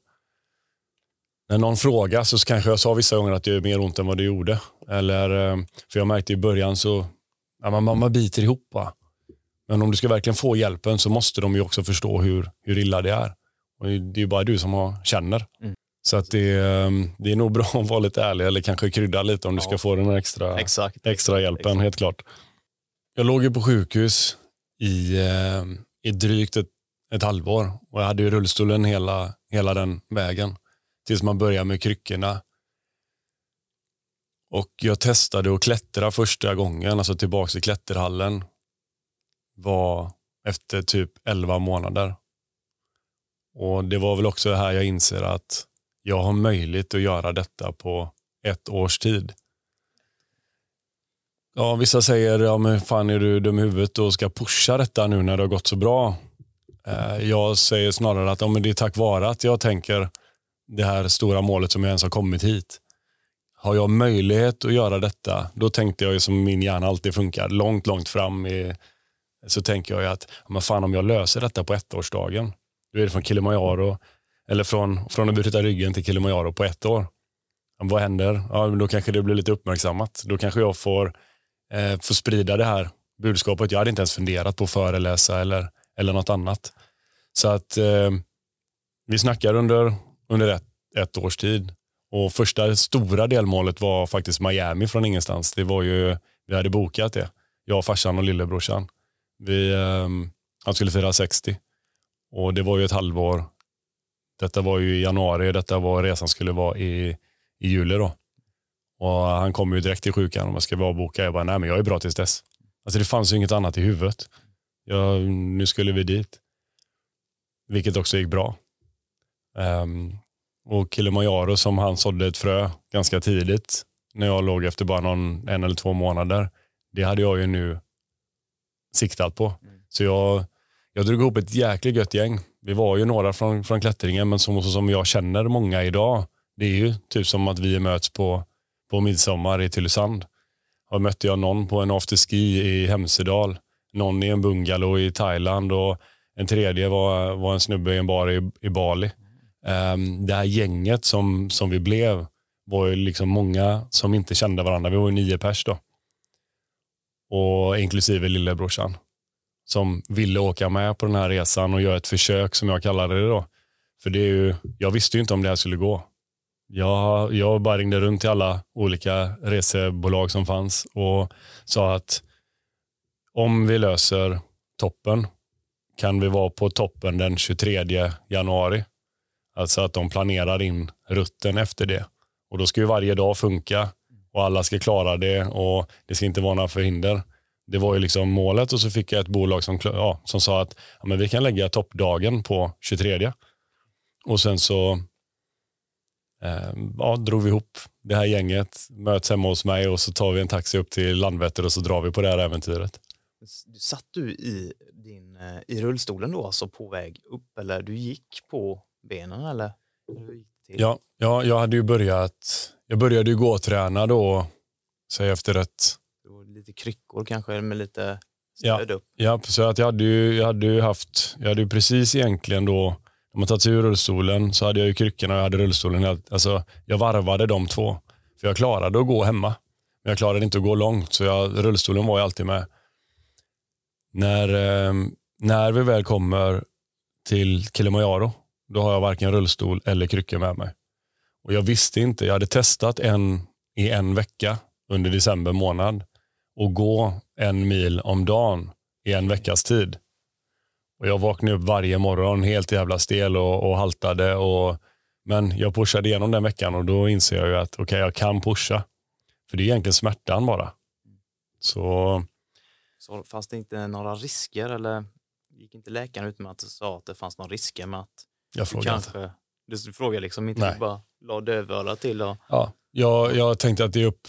När någon frågar så kanske jag sa vissa gånger att det gör mer ont än vad det gjorde. Eller, eh, för jag märkte i början så ja, man, man, man biter ihop. Va? Men om du ska verkligen få hjälpen så måste de ju också förstå hur, hur illa det är. Och det är ju bara du som har, känner. Mm. Så att det, eh, det är nog bra att vara lite ärlig eller kanske krydda lite om du Ja. ska få den här extra Exakt. extra hjälpen, Exakt. helt klart. Jag låg ju på sjukhus i, eh, i drygt ett, ett halvår och jag hade ju rullstolen hela, hela den vägen tills man började med kryckorna. Och jag testade att klättra första gången, alltså tillbaka i klätterhallen, var efter typ 11 månader. Och det var väl också här jag inser att jag har möjlighet att göra detta på ett års tid. Ja, vissa säger, ja men fan är du dum i huvudet och ska pusha detta nu när det har gått så bra. Eh, jag säger snarare att ja, men det är tack vare att jag tänker det här stora målet som jag ens har kommit hit. Har jag möjlighet att göra detta, då tänkte jag ju som min hjärna alltid funkar, långt, långt fram i, så tänker jag ju att ja, men fan om jag löser detta på ettårsdagen, då är det från Kilimanjaro, eller från, från att bryta ryggen till Kilimanjaro på ett år. Vad händer? Ja, men då kanske det blir lite uppmärksammat. Då kanske jag får eh, får sprida det här budskapet. Jag hade inte ens funderat på att föreläsa eller, eller något annat. Så att eh, vi snackar under, under ett, ett års tid. Och första stora delmålet var faktiskt Miami från ingenstans. Det var ju, vi hade bokat det. Jag, farsan och lillebrorsan. Vi, eh, han skulle fira 60. Och det var ju ett halvår. Detta var ju i januari. Detta var resan skulle vara i, i juli då. Och han kom ju direkt till sjukan om jag ska vara boka. Jag bara, nej men jag är bra tills dess. Alltså det fanns ju inget annat i huvudet. Jag, nu skulle vi dit. Vilket också gick bra. Ehm, och Kilimanjaro som han sådde ett frö ganska tidigt. När jag låg efter bara någon, en eller två månader. Det hade jag ju nu siktat på. Så jag, jag drog ihop ett jäkligt gött gäng. Vi var ju några från, från klättringen men som, som jag känner många idag. Det är ju typ som att vi möts på, på midsommar i Tylösand. Och mötte jag någon på en afterski i Hemsedal. Någon i en bungalow i Thailand och en tredje var, var en snubbe i en bar i, i Bali. Um, det här gänget som, som vi blev var ju liksom många som inte kände varandra. Vi var ju nio pers då. Och inklusive lillebrorsan. Som ville åka med på den här resan och göra ett försök som jag kallade det då. För det är ju, jag visste ju inte om det här skulle gå. Jag, jag bara ringde runt till alla olika resebolag som fanns och sa att om vi löser toppen kan vi vara på toppen den 23 januari. Alltså att de planerar in rutten efter det. Och då ska ju varje dag funka och alla ska klara det och det ska inte vara några förhinder. Det var ju liksom målet och så fick jag ett bolag som, ja, som sa att ja, men vi kan lägga toppdagen på 23. Och sen så eh, ja, drog vi ihop det här gänget, möts hemma hos mig och så tar vi en taxi upp till Landvetter och så drar vi på det här äventyret. Satt du i, din, eh, i rullstolen då, alltså på väg upp eller du gick på benen eller? Ja, ja, jag hade ju börjat, jag började ju gå och träna då, säg efter ett, lite kryckor kanske med lite Ja. stöd upp. ja, så att jag hade ju, jag hade ju haft, jag hade ju precis egentligen då, när man tagit sig ur rullstolen så hade jag ju kryckorna och jag hade rullstolen. Alltså, jag varvade de två. För jag klarade att gå hemma. Men jag klarade inte att gå långt, så jag, rullstolen var ju alltid med. När, eh, när vi väl kommer till Kilimanjaro, då har jag varken rullstol eller kryckor med mig. Och jag visste inte, jag hade testat en i en vecka under december månad och gå en mil om dagen i en veckas tid. Och Jag vaknade upp varje morgon helt jävla stel och, och haltade. Och, men jag pushade igenom den veckan och då inser jag ju att okej, jag kan pusha. För det är egentligen smärtan bara. Så Så fanns det inte några risker eller gick inte läkaren ut med att sa att det fanns några risker med att jag du frågar inte. kanske, du frågade liksom inte, Nej. du bara la dövörat till och Ja. Jag, jag tänkte att det är upp...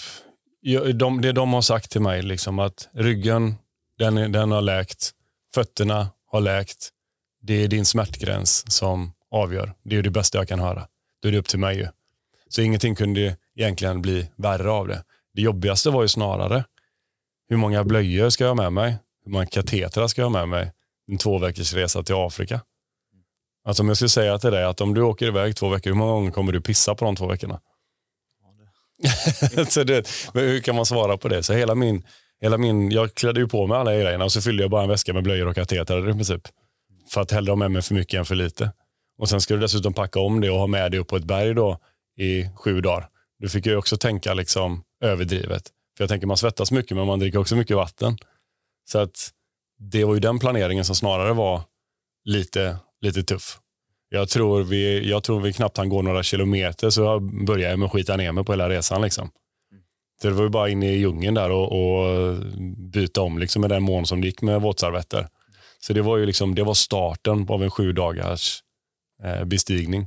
De, det de har sagt till mig, liksom att ryggen den, den har läkt, fötterna har läkt. Det är din smärtgräns som avgör. Det är det bästa jag kan höra. Då är det upp till mig. Ju. Så ingenting kunde egentligen bli värre av det. Det jobbigaste var ju snarare hur många blöjor ska jag ha med mig? Hur många katetrar ska jag ha med mig? En två veckors resa till Afrika. Alltså om jag skulle säga till dig att om du åker iväg två veckor, hur många gånger kommer du pissa på de två veckorna? så det, men hur kan man svara på det? Så hela min, hela min, jag klädde ju på mig alla grejerna och så fyllde jag bara en väska med blöjor och katetrar i princip. För att hellre ha med mig för mycket än för lite. Och sen ska du dessutom packa om det och ha med det upp på ett berg då i sju dagar. Du fick ju också tänka liksom överdrivet. För jag tänker man svettas mycket men man dricker också mycket vatten. Så att det var ju den planeringen som snarare var lite, lite tuff. Jag tror, vi, jag tror vi knappt han går några kilometer så jag började med att skita ner mig på hela resan. Liksom. Så det var ju bara in i djungeln där och, och byta om liksom med den mån som det gick med våtservetter. Så det var ju liksom, det var starten av en sju dagars eh, bestigning.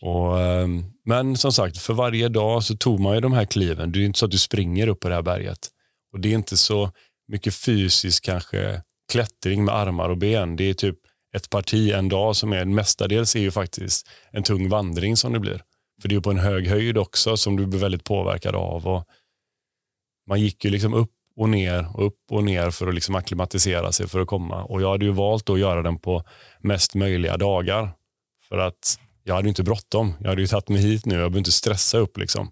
Och, eh, men som sagt, för varje dag så tog man ju de här kliven. Det är inte så att du springer upp på det här berget. Och det är inte så mycket fysisk kanske klättring med armar och ben. Det är typ ett parti en dag som är mestadels är ju faktiskt en tung vandring som det blir. För det är ju på en hög höjd också som du blir väldigt påverkad av. Och man gick ju liksom upp och ner och upp och ner för att liksom akklimatisera sig för att komma. Och jag hade ju valt att göra den på mest möjliga dagar. För att jag hade ju inte bråttom. Jag hade ju tagit mig hit nu. Jag behöver inte stressa upp liksom.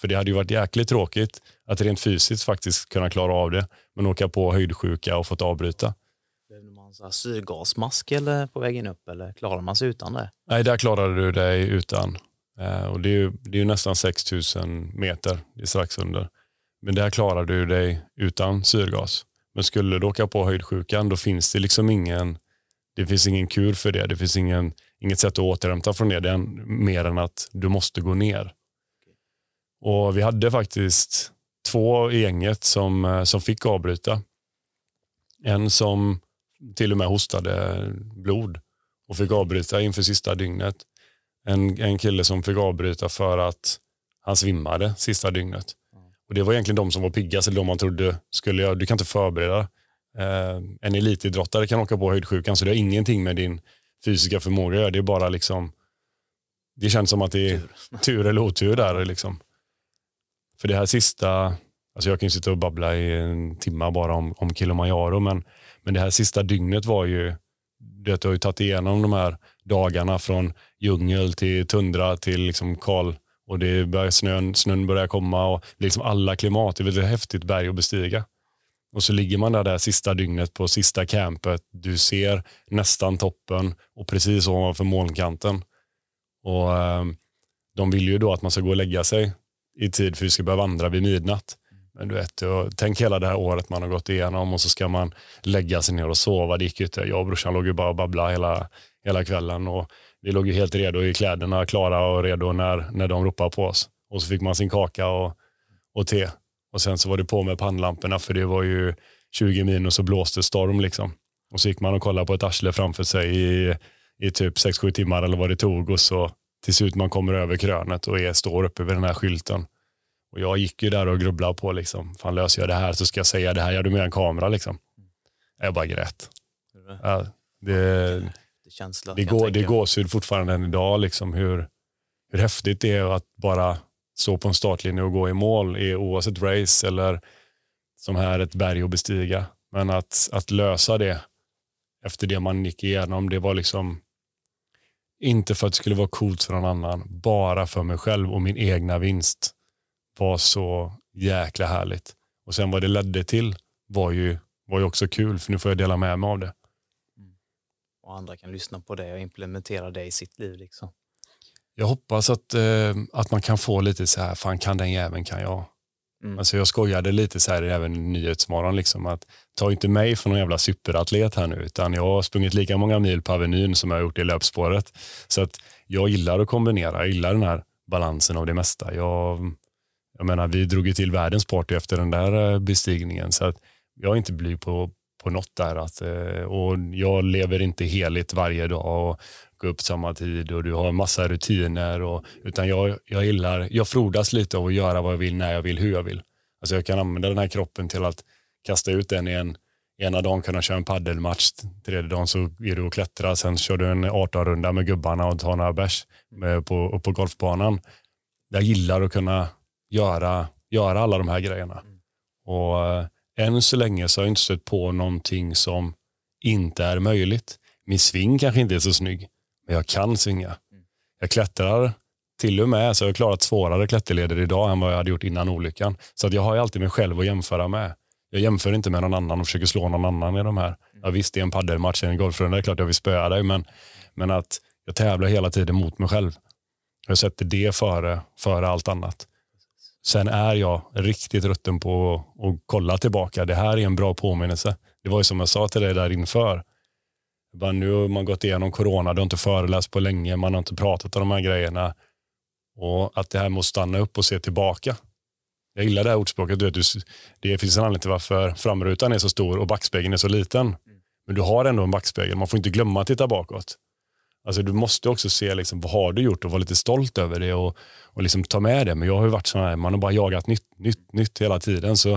För det hade ju varit jäkligt tråkigt att rent fysiskt faktiskt kunna klara av det. Men åka på höjdsjuka och fått avbryta. Man så här syrgasmask eller på vägen upp eller klarar man sig utan det? Nej, där klarade du dig utan. Eh, och det är ju, det är ju nästan 6000 meter. Det är strax under. Men där klarar du dig utan syrgas. Men skulle du åka på höjdsjukan då finns det liksom ingen det finns ingen kur för det. Det finns ingen, inget sätt att återhämta från det, det är mer än att du måste gå ner. Och Vi hade faktiskt två i gänget som, eh, som fick avbryta. En som till och med hostade blod och fick avbryta inför sista dygnet. En, en kille som fick avbryta för att han svimmade sista dygnet. Och Det var egentligen de som var piggast, eller de man trodde skulle göra. Du kan inte förbereda. Eh, en elitidrottare kan åka på höjdsjukan, så det har ingenting med din fysiska förmåga att göra. Det är bara liksom, det känns som att det är tur, tur eller otur där. Liksom. För det här sista, alltså jag kan ju sitta och babbla i en timme bara om, om Kilimanjaro, men, men det här sista dygnet var ju, det har ju tagit igenom de här dagarna från djungel till tundra till liksom kal och det börjar snön, snön börjar komma och liksom alla klimat. Det är ett häftigt berg att bestiga. Och så ligger man där, det sista dygnet på sista campet. Du ser nästan toppen och precis ovanför molnkanten. Och eh, De vill ju då att man ska gå och lägga sig i tid för vi ska börja vandra vid midnatt. Men du vet, tänk hela det här året man har gått igenom och så ska man lägga sig ner och sova. Det gick ju inte. Jag och brorsan låg ju bara och babblade hela, hela kvällen. Och vi låg ju helt redo i kläderna, klara och redo när, när de ropade på oss. Och så fick man sin kaka och, och te. Och sen så var det på med pannlamporna för det var ju 20 minus och blåste storm liksom. Och så gick man och kollade på ett arsle framför sig i, i typ 6-7 timmar eller vad det tog och så till slut man kommer över krönet och är, står uppe vid den här skylten. Och jag gick ju där och grubblade på liksom, fan löser jag det här så ska jag säga det här, jag du med en kamera liksom. Jag bara grät. Ja, det, Det, känsla, det, går, det gåshud fortfarande än idag, liksom, hur, hur häftigt det är att bara stå på en startlinje och gå i mål, i, oavsett race eller som här ett berg att bestiga. Men att, att lösa det efter det man gick igenom, det var liksom inte för att det skulle vara coolt för någon annan, bara för mig själv och min egna vinst var så jäkla härligt. Och sen vad det ledde till var ju, var ju också kul, för nu får jag dela med mig av det. Och andra kan lyssna på det och implementera det i sitt liv. Liksom. Jag hoppas att, eh, att man kan få lite så här, fan kan den jäveln kan jag. Mm. Alltså jag skojade lite så här även i Nyhetsmorgon, liksom, att ta inte mig för någon jävla superatlet här nu, utan jag har sprungit lika många mil på Avenyn som jag har gjort i löpspåret. Så att jag gillar att kombinera, jag gillar den här balansen av det mesta. Jag, jag menar, vi drog ju till världens party efter den där eh, bestigningen, så att jag är inte blyg på, på något där. Att, eh, och jag lever inte heligt varje dag och går upp samma tid och du har massa rutiner. Och, utan jag, jag gillar, jag frodas lite av att göra vad jag vill, när jag vill, hur jag vill. Alltså jag kan använda den här kroppen till att kasta ut den i en, ena dagen kunna köra en paddelmatch, tredje dagen så är du och klättrar, sen kör du en 18-runda med gubbarna och tar några bärs eh, på, på golfbanan. Jag gillar att kunna göra, göra alla de här grejerna. Och äh, än så länge så har jag inte stött på någonting som inte är möjligt. Min sving kanske inte är så snygg, men jag kan svinga. Jag klättrar till och med, så jag har klarat svårare klätterleder idag än vad jag hade gjort innan olyckan. Så att jag har alltid mig själv att jämföra med. Jag jämför inte med någon annan och försöker slå någon annan i de här. Ja, visst, det är en paddelmatch, en golfrunda, det är klart jag vill spöa dig, men, men att jag tävlar hela tiden mot mig själv. Jag sätter det före, före allt annat. Sen är jag riktigt rutten på att kolla tillbaka. Det här är en bra påminnelse. Det var ju som jag sa till dig där inför. Bara nu har man gått igenom corona, du har inte föreläst på länge, man har inte pratat om de här grejerna. Och att det här måste stanna upp och se tillbaka. Jag gillar det här ordspråket. Du, det finns en anledning till varför framrutan är så stor och backspegeln är så liten. Men du har ändå en backspegel. Man får inte glömma att titta bakåt. Alltså, du måste också se liksom, vad har du gjort och vara lite stolt över det och, och liksom ta med det. Men jag har ju varit sån här, man har bara jagat nytt, nytt, nytt hela tiden. Så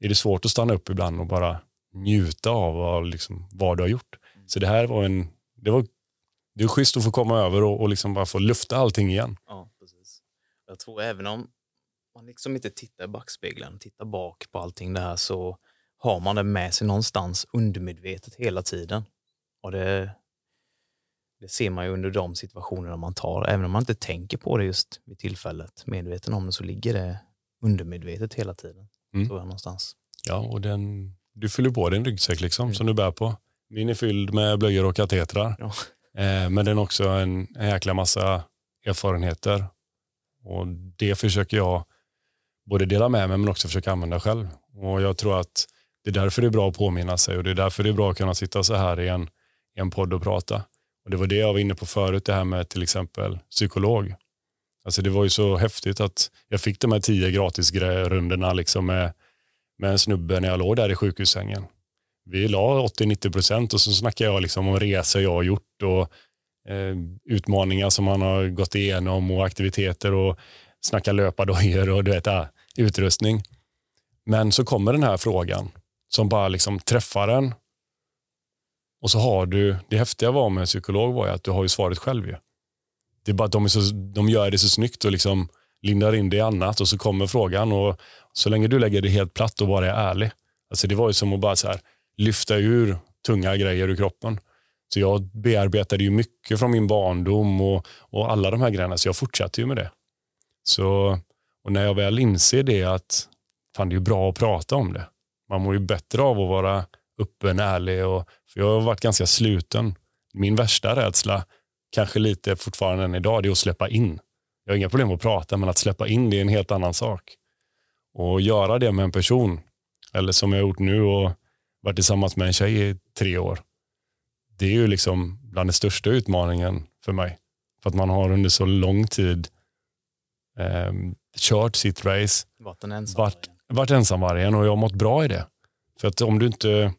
är det svårt att stanna upp ibland och bara njuta av vad, liksom, vad du har gjort. Så det här var en, det var, det är schysst att få komma över och, och liksom bara få lufta allting igen. Ja, precis. Jag tror även om man liksom inte tittar i backspegeln, tittar bak på allting det här så har man det med sig någonstans undermedvetet hela tiden. Och det, det ser man ju under de situationerna man tar. Även om man inte tänker på det just vid tillfället, medveten om det, så ligger det undermedvetet hela tiden. Mm. Tror jag någonstans. Ja, och den, du fyller på din ryggsäck liksom, mm. som du bär på. Min är fylld med blöjor och katetrar. Ja. Eh, men den är också en, en jäkla massa erfarenheter. Och det försöker jag både dela med mig men också försöka använda själv. Och jag tror att det är därför det är bra att påminna sig och det är därför det är bra att kunna sitta så här i en, i en podd och prata. Och Det var det jag var inne på förut, det här med till exempel psykolog. Alltså det var ju så häftigt att jag fick de här tio gratisrundorna liksom med, med en snubbe när jag låg där i sjukhussängen. Vi la 80-90 procent och så snackade jag liksom om resor jag har gjort och eh, utmaningar som man har gått igenom och aktiviteter och snacka löpardojor och du vet, äh, utrustning. Men så kommer den här frågan som bara liksom träffar en. Och så har du, det häftiga var med en psykolog var att du har ju svaret själv. Ju. Det är bara att de, är så, de gör det så snyggt och liksom lindar in det i annat och så kommer frågan och så länge du lägger det helt platt och bara är ärlig. Alltså det var ju som att bara så här, lyfta ur tunga grejer ur kroppen. Så jag bearbetade ju mycket från min barndom och, och alla de här grejerna, så jag fortsatte ju med det. Så, och när jag väl inser det att fan, det är bra att prata om det. Man mår ju bättre av att vara öppen, ärlig. Och, för jag har varit ganska sluten. Min värsta rädsla, kanske lite fortfarande än idag, det är att släppa in. Jag har inga problem att prata, men att släppa in det är en helt annan sak. Och göra det med en person, eller som jag har gjort nu och varit tillsammans med en tjej i tre år. Det är ju liksom bland den största utmaningen för mig. För att man har under så lång tid eh, kört sitt race. Varit en ensamvargen. Vart, vart ensamvargen och jag har mått bra i det. För att om du inte,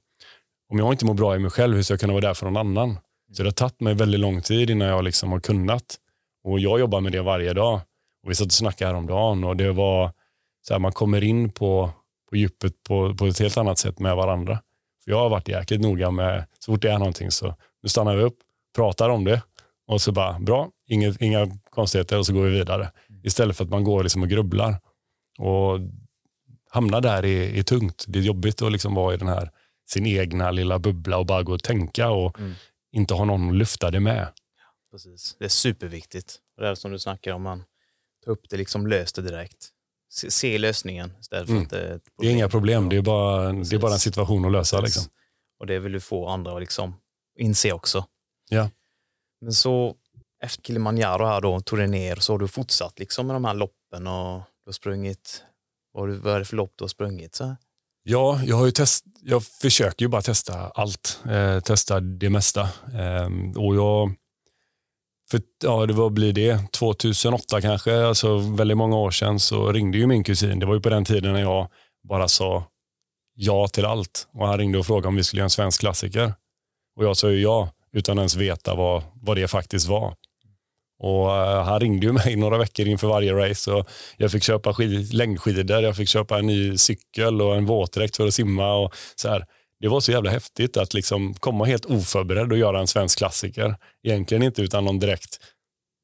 om jag inte mår bra i mig själv, hur ska jag kunna vara där för någon annan? Så det har tagit mig väldigt lång tid innan jag liksom har kunnat. Och jag jobbar med det varje dag. Och vi satt och snackade häromdagen och det var så här, man kommer in på, på djupet på, på ett helt annat sätt med varandra. För jag har varit jäkligt noga med, så fort det är någonting så nu stannar vi upp, pratar om det och så bara, bra, inget, inga konstigheter och så går vi vidare. Istället för att man går liksom och grubblar. Och hamna där är, är tungt. Det är jobbigt att liksom vara i den här sin egna lilla bubbla och bara gå och tänka och mm. inte ha någon att lyfta det med. Precis. Det är superviktigt. det är som du snackar om, man tar upp det, liksom lös det direkt. Se, se lösningen istället för mm. att det är. Det är inga problem, det är bara, det är bara en situation att lösa. Liksom. Och det vill du få andra att liksom inse också. Ja. Men så efter Kilimanjaro här då, tog det ner, så har du fortsatt liksom med de här loppen och du har sprungit, vad är det för lopp du har sprungit? Så? Ja, jag har ju test, jag försöker ju bara testa allt, eh, testa det mesta. Eh, och jag, för, ja, det var blir det, 2008 kanske, alltså väldigt många år sedan så ringde ju min kusin. Det var ju på den tiden när jag bara sa ja till allt. Och han ringde och frågade om vi skulle göra en svensk klassiker. Och jag sa ju ja utan ens veta vad, vad det faktiskt var. Och eh, Han ringde ju mig några veckor inför varje race. Och jag fick köpa skid, längdskidor, jag fick köpa en ny cykel och en våtdräkt för att simma. Och så här. Det var så jävla häftigt att liksom komma helt oförberedd och göra en svensk klassiker. Egentligen inte utan någon direkt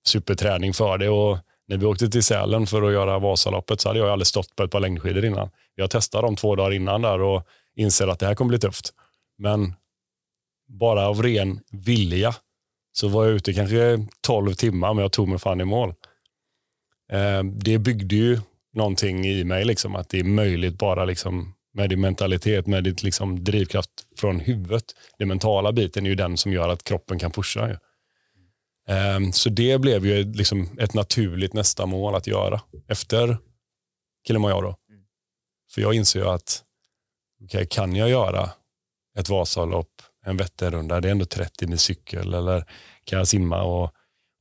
superträning för det. Och när vi åkte till Sälen för att göra Vasaloppet så hade jag aldrig stått på ett par längdskidor innan. Jag testade dem två dagar innan där och inser att det här kommer bli tufft. Men bara av ren vilja så var jag ute kanske 12 timmar men jag tog mig fan i mål. Eh, det byggde ju någonting i mig, liksom, att det är möjligt bara liksom, med din mentalitet, med ditt liksom, drivkraft från huvudet. Den mentala biten är ju den som gör att kroppen kan pusha. Ju. Eh, så det blev ju liksom ett naturligt nästa mål att göra efter Kilimanjaro. För jag inser ju att okay, kan jag göra ett Vasalopp en Vätternrunda, det är ändå 30 med cykel eller kan jag simma och,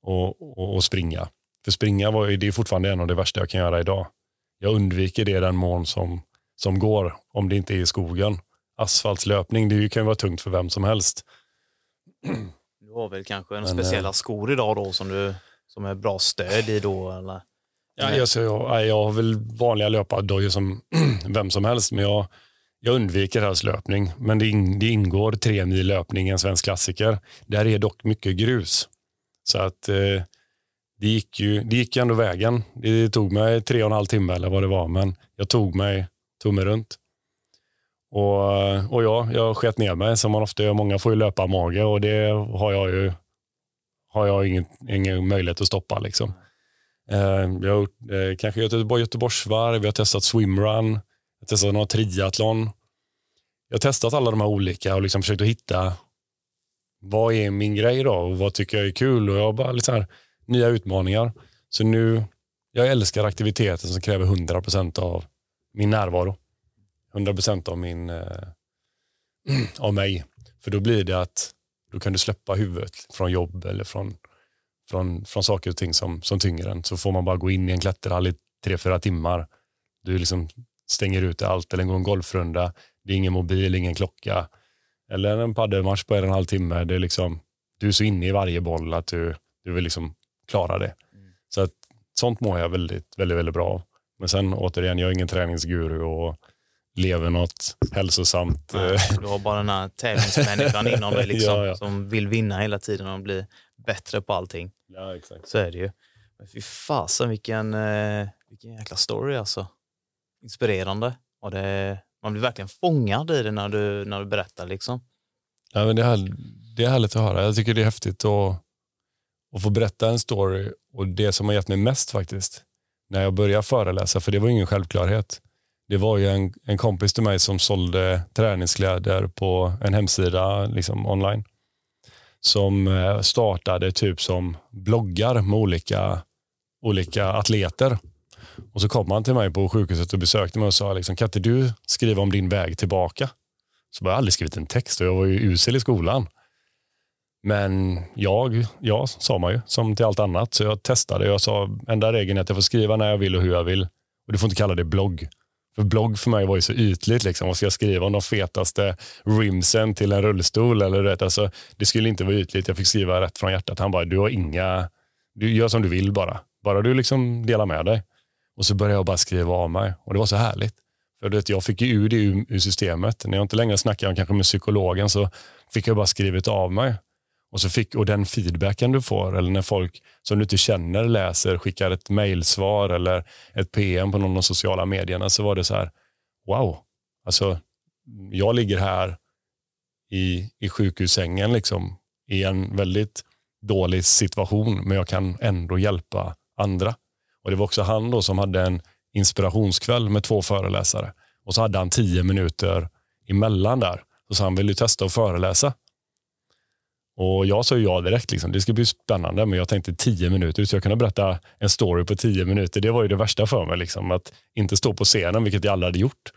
och, och, och springa? För springa var ju, det är fortfarande en av det värsta jag kan göra idag. Jag undviker det den mån som, som går, om det inte är i skogen. Asfaltslöpning, det kan ju vara tungt för vem som helst. Du har väl kanske en speciella äh, skor idag då som, du, som är bra stöd i då? Eller? Ja, jag, jag, jag har väl vanliga löpardojor som vem som helst, men jag, jag undviker halslöpning, men det, in, det ingår tre mil löpning i en svensk klassiker. Där är dock mycket grus. Så att eh, det gick ju det gick ändå vägen. Det tog mig tre och en halv timme eller vad det var, men jag tog mig, tog mig runt. Och, och ja, jag sket ner mig som man ofta gör. Många får ju löpa mage och det har jag ju har jag ingen, ingen möjlighet att stoppa. Liksom. Eh, jag har gjort, eh, kanske Göteborg, Göteborgsvarv, vi har testat swimrun. Jag testade några triathlon. Jag har testat alla de här olika och liksom försökt att hitta vad är min grej då och vad tycker jag är kul och jag har bara lite här nya utmaningar. Så nu, jag älskar aktiviteter som kräver 100% av min närvaro. 100% av min, eh, av mig. För då blir det att då kan du släppa huvudet från jobb eller från, från, från saker och ting som, som tynger en. Så får man bara gå in i en klätterhall i tre, fyra timmar. Du liksom stänger ut allt eller går en golfrunda. Det är ingen mobil, ingen klocka. Eller en paddelmatch på en och en halv timme. Det är liksom, du är så inne i varje boll att du, du vill liksom klara det. Mm. Så att, sånt mår jag väldigt, väldigt, väldigt bra av. Men sen återigen, jag är ingen träningsguru och lever något hälsosamt. Ja, du har bara den här tävlingsmänniskan inom dig liksom, ja, ja. som vill vinna hela tiden och bli bättre på allting. Ja, exakt. Så är det ju. Men fy fasen vilken, eh, vilken jäkla story alltså inspirerande. Och det, man blir verkligen fångad i det när du, när du berättar. Liksom. Ja, men det, är, det är härligt att höra. Jag tycker det är häftigt att, att få berätta en story. Och Det som har gett mig mest faktiskt, när jag började föreläsa, för det var ingen självklarhet. Det var ju en, en kompis till mig som sålde träningskläder på en hemsida liksom online. Som eh, startade typ som bloggar med olika, olika atleter. Och så kom han till mig på sjukhuset och besökte mig och sa, liksom, kan inte du skriva om din väg tillbaka? Så jag har aldrig skrivit en text och jag var ju usel i skolan. Men jag, ja, sa man ju, som till allt annat. Så jag testade. Jag sa, enda regeln är att jag får skriva när jag vill och hur jag vill. Och du får inte kalla det blogg. För blogg för mig var ju så ytligt. Liksom. Vad ska jag skriva om de fetaste rimsen till en rullstol? Eller, vet, alltså, det skulle inte vara ytligt. Jag fick skriva rätt från hjärtat. Han bara, du har inga... Du gör som du vill bara. Bara du liksom delar med dig. Och så började jag bara skriva av mig och det var så härligt. För vet, jag fick ju ur det ur, ur systemet. När jag inte längre snackade kanske med psykologen så fick jag bara skrivit av mig. Och, så fick, och den feedbacken du får, eller när folk som du inte känner läser, skickar ett mejlsvar eller ett PM på någon av de sociala medierna, så var det så här, wow. Alltså, jag ligger här i, i sjukhussängen liksom, i en väldigt dålig situation, men jag kan ändå hjälpa andra. Och Det var också han då som hade en inspirationskväll med två föreläsare. Och så hade han tio minuter emellan där. Så han, ville testa att föreläsa? Och Jag sa ja direkt. Liksom. Det ska bli spännande, men jag tänkte tio minuter. Så jag kunde berätta en story på tio minuter. Det var ju det värsta för mig. Liksom. Att inte stå på scenen, vilket jag aldrig hade gjort.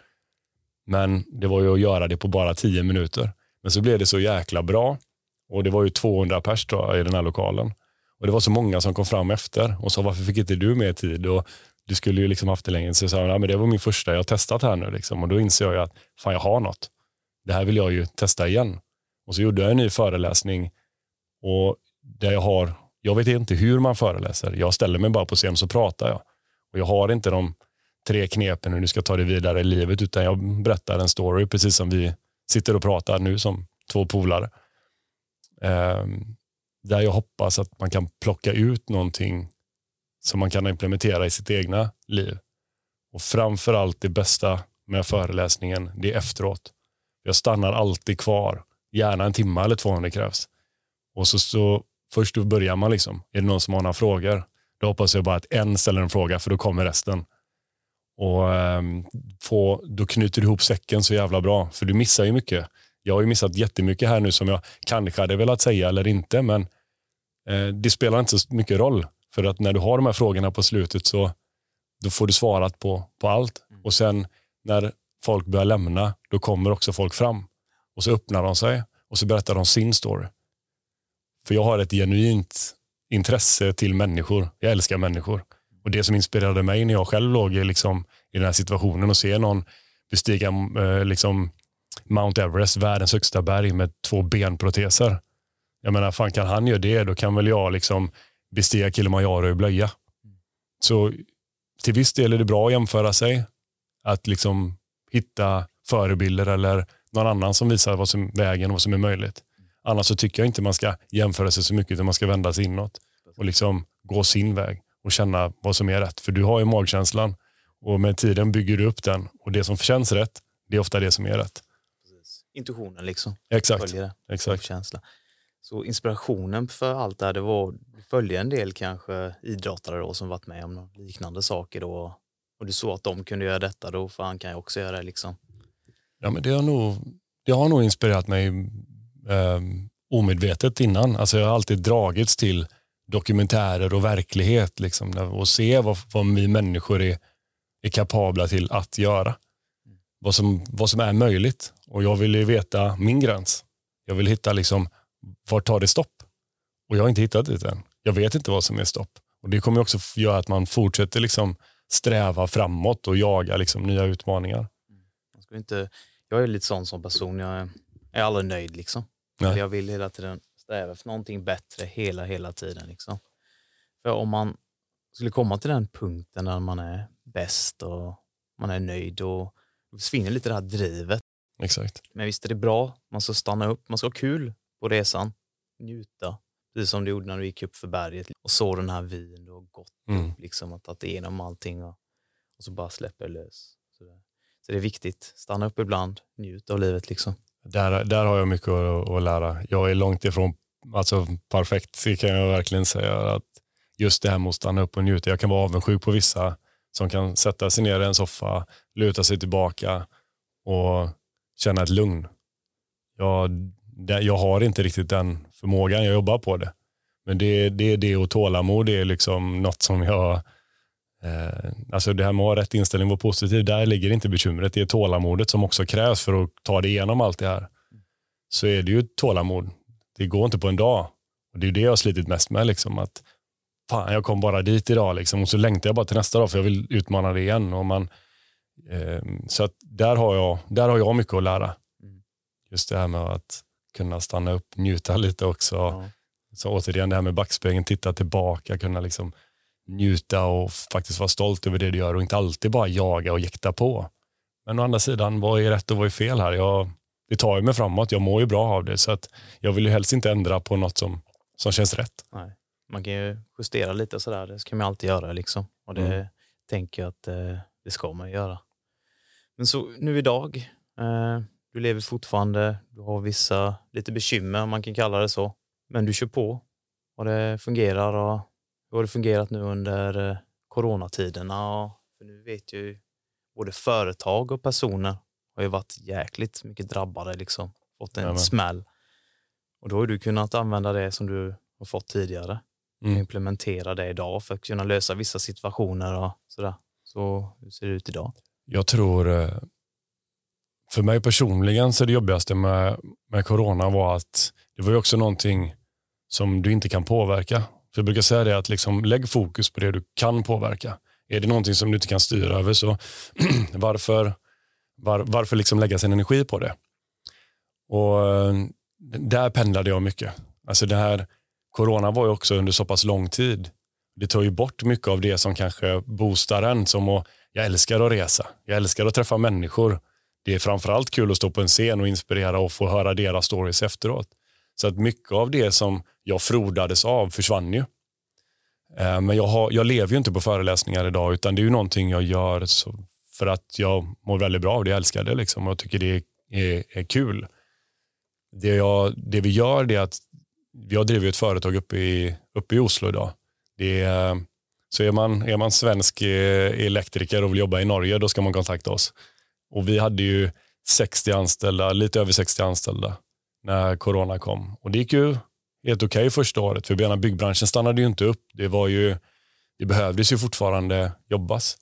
Men det var ju att göra det på bara tio minuter. Men så blev det så jäkla bra. Och Det var ju 200 pers då, i den här lokalen. Och Det var så många som kom fram efter och sa varför fick inte du mer tid? Och du skulle ju liksom haft det länge. Så jag sa Nej, men det var min första, jag har testat här nu. Liksom. Och Då inser jag att fan, jag har något. Det här vill jag ju testa igen. Och så gjorde jag en ny föreläsning Och där jag har, jag vet inte hur man föreläser. Jag ställer mig bara på scen så pratar jag. Och jag har inte de tre knepen hur du ska ta dig vidare i livet, utan jag berättar en story precis som vi sitter och pratar nu som två polare. Um, där jag hoppas att man kan plocka ut någonting som man kan implementera i sitt egna liv. Och framför allt det bästa med föreläsningen, det är efteråt. Jag stannar alltid kvar, gärna en timme eller två om det krävs. Och så, så först då börjar man liksom, är det någon som har några frågor? Då hoppas jag bara att en ställer en fråga för då kommer resten. Och um, få, Då knyter du ihop säcken så jävla bra, för du missar ju mycket. Jag har ju missat jättemycket här nu som jag kanske hade velat säga eller inte, men eh, det spelar inte så mycket roll. För att när du har de här frågorna på slutet så då får du svarat på, på allt. Mm. Och sen när folk börjar lämna, då kommer också folk fram. Och så öppnar de sig och så berättar de sin story. För jag har ett genuint intresse till människor. Jag älskar människor. Och Det som inspirerade mig när jag själv låg liksom, i den här situationen och se någon bestiga eh, liksom, Mount Everest, världens högsta berg med två benproteser. Jag menar, fan kan han göra det, då kan väl jag liksom bestiga Kilimanjaro i blöja. Så till viss del är det bra att jämföra sig. Att liksom hitta förebilder eller någon annan som visar vad som är vägen och vad som är möjligt. Annars så tycker jag inte man ska jämföra sig så mycket utan man ska vända sig inåt och liksom gå sin väg och känna vad som är rätt. För du har ju magkänslan och med tiden bygger du upp den och det som känns rätt, det är ofta det som är rätt. Intuitionen liksom. Exakt. Exakt. Känsla. Så inspirationen för allt det här, det var att följa en del kanske idrottare då som varit med om liknande saker då och du såg att de kunde göra detta, då fan kan jag också göra det liksom. Ja men det har nog, det har nog inspirerat mig eh, omedvetet innan. Alltså jag har alltid dragits till dokumentärer och verklighet liksom, och se vad, vad vi människor är, är kapabla till att göra. Vad som, vad som är möjligt. Och jag vill ju veta min gräns. Jag vill hitta liksom, var tar det stopp? Och jag har inte hittat det än. Jag vet inte vad som är stopp. Och Det kommer också göra att man fortsätter liksom sträva framåt och jaga liksom nya utmaningar. Jag, skulle inte, jag är lite sån som person. Jag är, aldrig nöjd. Liksom. Jag vill hela tiden sträva efter någonting bättre hela, hela tiden. Liksom. För om man skulle komma till den punkten där man är bäst och man är nöjd, och försvinner lite det här drivet. Exakt. Men visst är det bra, man ska stanna upp, man ska ha kul på resan, njuta. Precis som du gjorde när du gick upp för berget och såg den här vyn och gått mm. upp, liksom, och tagit igenom allting och, och så bara släpper lös. Så det, så det är viktigt, stanna upp ibland, njut av livet. Liksom. Där, där har jag mycket att, att lära. Jag är långt ifrån alltså, perfekt, kan jag verkligen säga. Att just det här med att stanna upp och njuta. Jag kan vara avundsjuk på vissa som kan sätta sig ner i en soffa, luta sig tillbaka och känna ett lugn. Jag, jag har inte riktigt den förmågan, jag jobbar på det. Men det, det, det och tålamod är liksom något som jag... Eh, alltså det här med att ha rätt inställning och vara positiv, där ligger inte bekymret. Det är tålamodet som också krävs för att ta det igenom allt det här. Så är det ju tålamod. Det går inte på en dag. Och Det är det jag har slitit mest med. Liksom, att fan, Jag kom bara dit idag liksom, och så längtar jag bara till nästa dag för jag vill utmana det igen. Och man, eh, så att där, har jag, där har jag mycket att lära. Mm. Just det här med att kunna stanna upp, njuta lite också. Ja. Så återigen det här med backspegeln, titta tillbaka, kunna liksom njuta och faktiskt vara stolt över det du gör och inte alltid bara jaga och jäkta på. Men å andra sidan, vad är rätt och vad är fel här? Jag, det tar ju mig framåt, jag mår ju bra av det så att jag vill ju helst inte ändra på något som, som känns rätt. Nej. Man kan ju justera lite sådär, det ska man alltid göra liksom. Och det mm. tänker jag att eh, det ska man göra. Men så nu idag, eh, du lever fortfarande, du har vissa lite bekymmer om man kan kalla det så. Men du kör på och det fungerar. Och hur har det fungerat nu under eh, coronatiderna? Och, för nu vet ju både företag och personer har ju varit jäkligt mycket drabbade, liksom, fått en Jamen. smäll. Och då har du kunnat använda det som du har fått tidigare mm. implementera det idag för att kunna lösa vissa situationer och sådär. Så hur ser det ut idag? Jag tror eh, för mig personligen så det jobbigaste med, med corona var att det var ju också någonting som du inte kan påverka. För jag brukar säga det att liksom, lägg fokus på det du kan påverka. Är det någonting som du inte kan styra över så varför, var, varför liksom lägga sin energi på det? Och Där pendlade jag mycket. Alltså det här corona var ju också under så pass lång tid. Det tar ju bort mycket av det som kanske boostar en. Som att, jag älskar att resa, jag älskar att träffa människor. Det är framförallt kul att stå på en scen och inspirera och få höra deras stories efteråt. Så att mycket av det som jag frodades av försvann ju. Eh, men jag, har, jag lever ju inte på föreläsningar idag utan det är ju någonting jag gör för att jag mår väldigt bra av det. Jag älskar det liksom och jag tycker det är, är, är kul. Det, jag, det vi gör är att jag driver ett företag uppe i, uppe i Oslo idag. Det är, så är man, är man svensk eh, elektriker och vill jobba i Norge, då ska man kontakta oss. Och vi hade ju 60 anställda, lite över 60 anställda när corona kom. Och det gick ju helt okej okay första året, för byggbranschen stannade ju inte upp. Det, var ju, det behövdes ju fortfarande jobbas.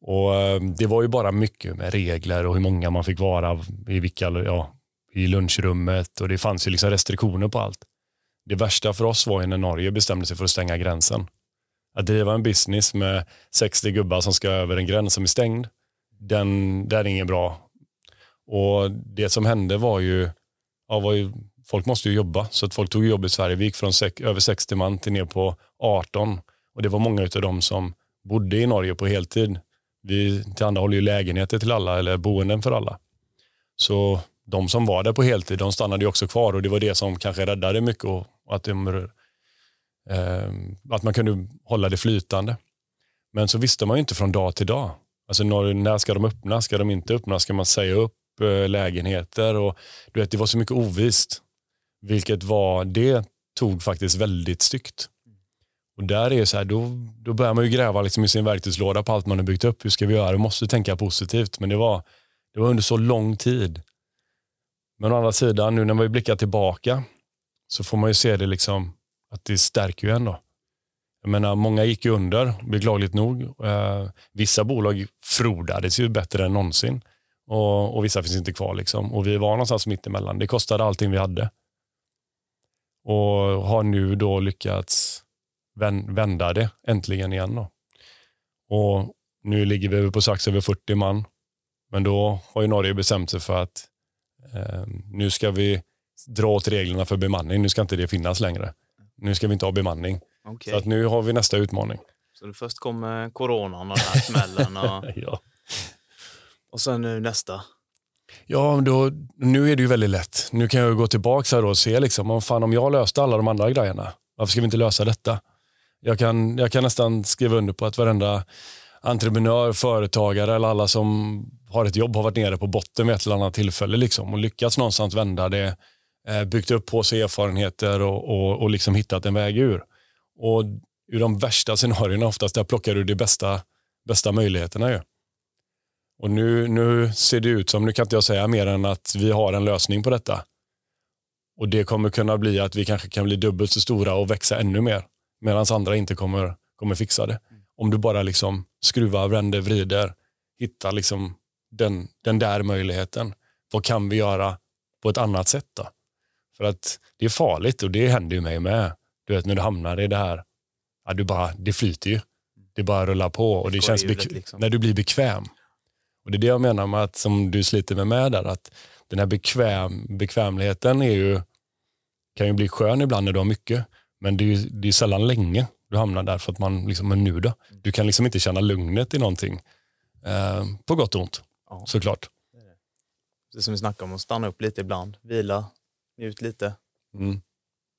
Och eh, Det var ju bara mycket med regler och hur många man fick vara i, vilka, ja, i lunchrummet och det fanns ju liksom restriktioner på allt. Det värsta för oss var ju när Norge bestämde sig för att stänga gränsen. Att driva en business med 60 gubbar som ska över en gräns som är stängd, den, det är inget bra. Och Det som hände var ju, ja, var ju folk måste ju jobba, så att folk tog jobb i Sverige. Vi gick från över 60 man till ner på 18 och det var många av dem som bodde i Norge på heltid. Vi tillhandahåller ju lägenheter till alla eller boenden för alla. Så de som var där på heltid, de stannade ju också kvar och det var det som kanske räddade mycket och att, de, eh, att man kunde hålla det flytande. Men så visste man ju inte från dag till dag. Alltså när, när ska de öppna? Ska de inte öppna? Ska man säga upp eh, lägenheter? Och, du vet, det var så mycket ovist. Vilket var, det tog faktiskt väldigt styggt. Och där är så här, då, då börjar man ju gräva liksom i sin verktygslåda på allt man har byggt upp. Hur ska vi göra? Vi måste tänka positivt. Men det var, det var under så lång tid. Men å andra sidan, nu när man blickar tillbaka så får man ju se det liksom att det stärker ju ändå. Jag menar, många gick ju under, beklagligt nog. Eh, vissa bolag frodades ju bättre än någonsin och, och vissa finns inte kvar. Liksom. Och vi var någonstans mittemellan. Det kostade allting vi hade. Och har nu då lyckats vända det äntligen igen. Då. Och nu ligger vi på strax över 40 man. Men då har ju Norge bestämt sig för att nu ska vi dra åt reglerna för bemanning. Nu ska inte det finnas längre. Nu ska vi inte ha bemanning. Okay. Så att nu har vi nästa utmaning. Så det först kommer coronan och den här smällen. Och, ja. och sen nu nästa. Ja, då, nu är det ju väldigt lätt. Nu kan jag gå tillbaka och se liksom, om, fan, om jag löste alla de andra grejerna, varför ska vi inte lösa detta? Jag kan, jag kan nästan skriva under på att varenda entreprenör, företagare eller alla som har ett jobb har varit nere på botten vid ett eller annat tillfälle liksom, och lyckats någonstans vända det, eh, byggt upp på sig erfarenheter och, och, och liksom hittat en väg ur. Och ur de värsta scenarierna oftast där plockar du de bästa, bästa möjligheterna. Ju. Och nu, nu ser det ut som, nu kan inte jag säga mer än att vi har en lösning på detta. Och det kommer kunna bli att vi kanske kan bli dubbelt så stora och växa ännu mer. Medan andra inte kommer, kommer fixa det. Om du bara liksom skruvar, vänder, vrider, hittar liksom den, den där möjligheten. Vad kan vi göra på ett annat sätt då? För att det är farligt och det händer ju mig med. Du vet när du hamnar i det här, ja, du bara, det flyter ju. Det bara rullar på och det, det känns liksom. när du blir bekväm. Och Det är det jag menar med att, som du sliter med med där, att den här bekväm, bekvämligheten är ju, kan ju bli skön ibland när du har mycket, men det är, ju, det är sällan länge du hamnar där för att man, liksom, men nu då? Du kan liksom inte känna lugnet i någonting. Eh, på gott och ont, ja. såklart. Det som vi snackade om, att stanna upp lite ibland, vila, njut lite. Mm.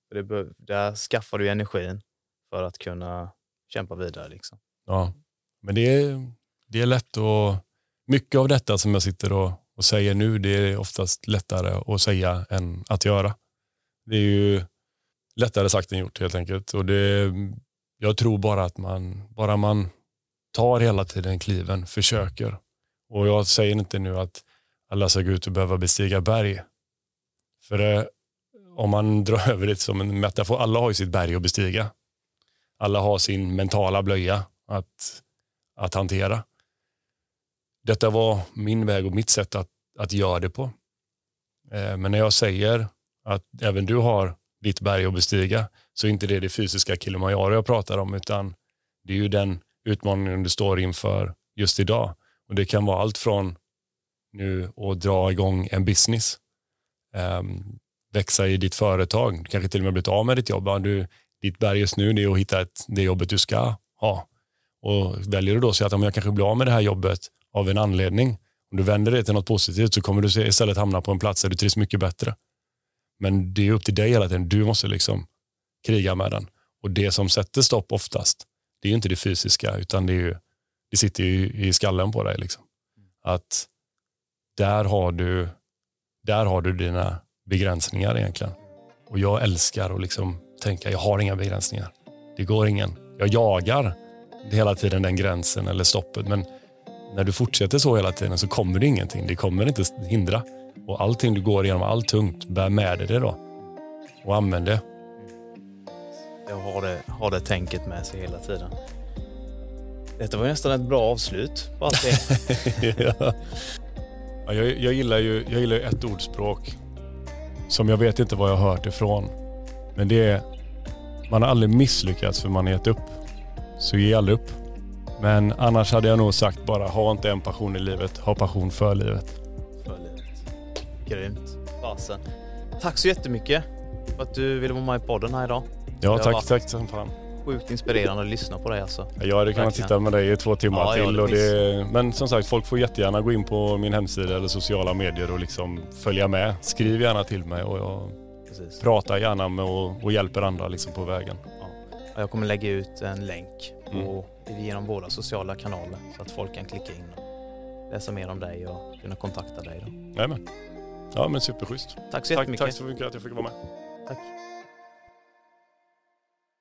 Det, där skaffar du energin för att kunna kämpa vidare. Liksom. Ja, men det är, det är lätt att mycket av detta som jag sitter och, och säger nu, det är oftast lättare att säga än att göra. Det är ju lättare sagt än gjort helt enkelt. Och det, jag tror bara att man, bara man tar hela tiden kliven, försöker. Och jag säger inte nu att alla ska gå ut och behöva bestiga berg. För det, om man drar över det som en metafor, alla har ju sitt berg att bestiga. Alla har sin mentala blöja att, att hantera. Detta var min väg och mitt sätt att, att göra det på. Eh, men när jag säger att även du har ditt berg att bestiga så är inte det det fysiska Kilimanjaro jag pratar om utan det är ju den utmaningen du står inför just idag. Och Det kan vara allt från nu att dra igång en business. Um, växa i ditt företag. Du kanske till och med blivit av med ditt jobb. Ja, Du, ditt berg just nu det är att hitta ett, det jobbet du ska ha. Och väljer du då att säga att om jag kanske blir av med det här jobbet av en anledning, om du vänder det till något positivt så kommer du istället hamna på en plats där du trivs mycket bättre. Men det är upp till dig hela tiden. Du måste liksom kriga med den. Och det som sätter stopp oftast, det är ju inte det fysiska, utan det, är ju, det sitter ju i skallen på dig. Liksom. Att där har, du, där har du dina begränsningar egentligen. Och jag älskar att liksom tänka, jag har inga begränsningar. Det går ingen. Jag jagar hela tiden den gränsen eller stoppet. Men när du fortsätter så hela tiden så kommer det ingenting. Det kommer inte hindra. Och allting du går igenom, allt tungt, bär med dig det då. Och använd det. Jag har det, har det tänket med sig hela tiden. Detta var nästan ett bra avslut på allt det. ja. Ja, jag, jag, gillar ju jag gillar ju ett ordspråk som jag vet inte var jag har hört ifrån. Men det är, man har aldrig misslyckats för man har gett upp. Så ge aldrig upp. Men annars hade jag nog sagt bara, ha inte en passion i livet, ha passion för livet. För livet. Grymt. Fasen. Tack så jättemycket för att du ville vara med i podden här idag. Ja, tack, varit- tack som fan. Sjukt inspirerande att lyssna på dig alltså. Jag hade kunnat titta med dig i två timmar Ja, ja, till. det och det, men som sagt, folk får jättegärna gå in på min hemsida eller sociala medier och liksom följa med. Skriv gärna till mig och jag Precis. pratar gärna med och, och hjälper andra liksom på vägen. Och Jag kommer lägga ut en länk Mm. på, genom våra sociala kanaler så att folk kan klicka in och läsa mer om dig och kunna kontakta dig. Då. Jajamän. Ja men superschysst. Tack så Tack, jättemycket. tack så mycket att jag fick vara med. Tack.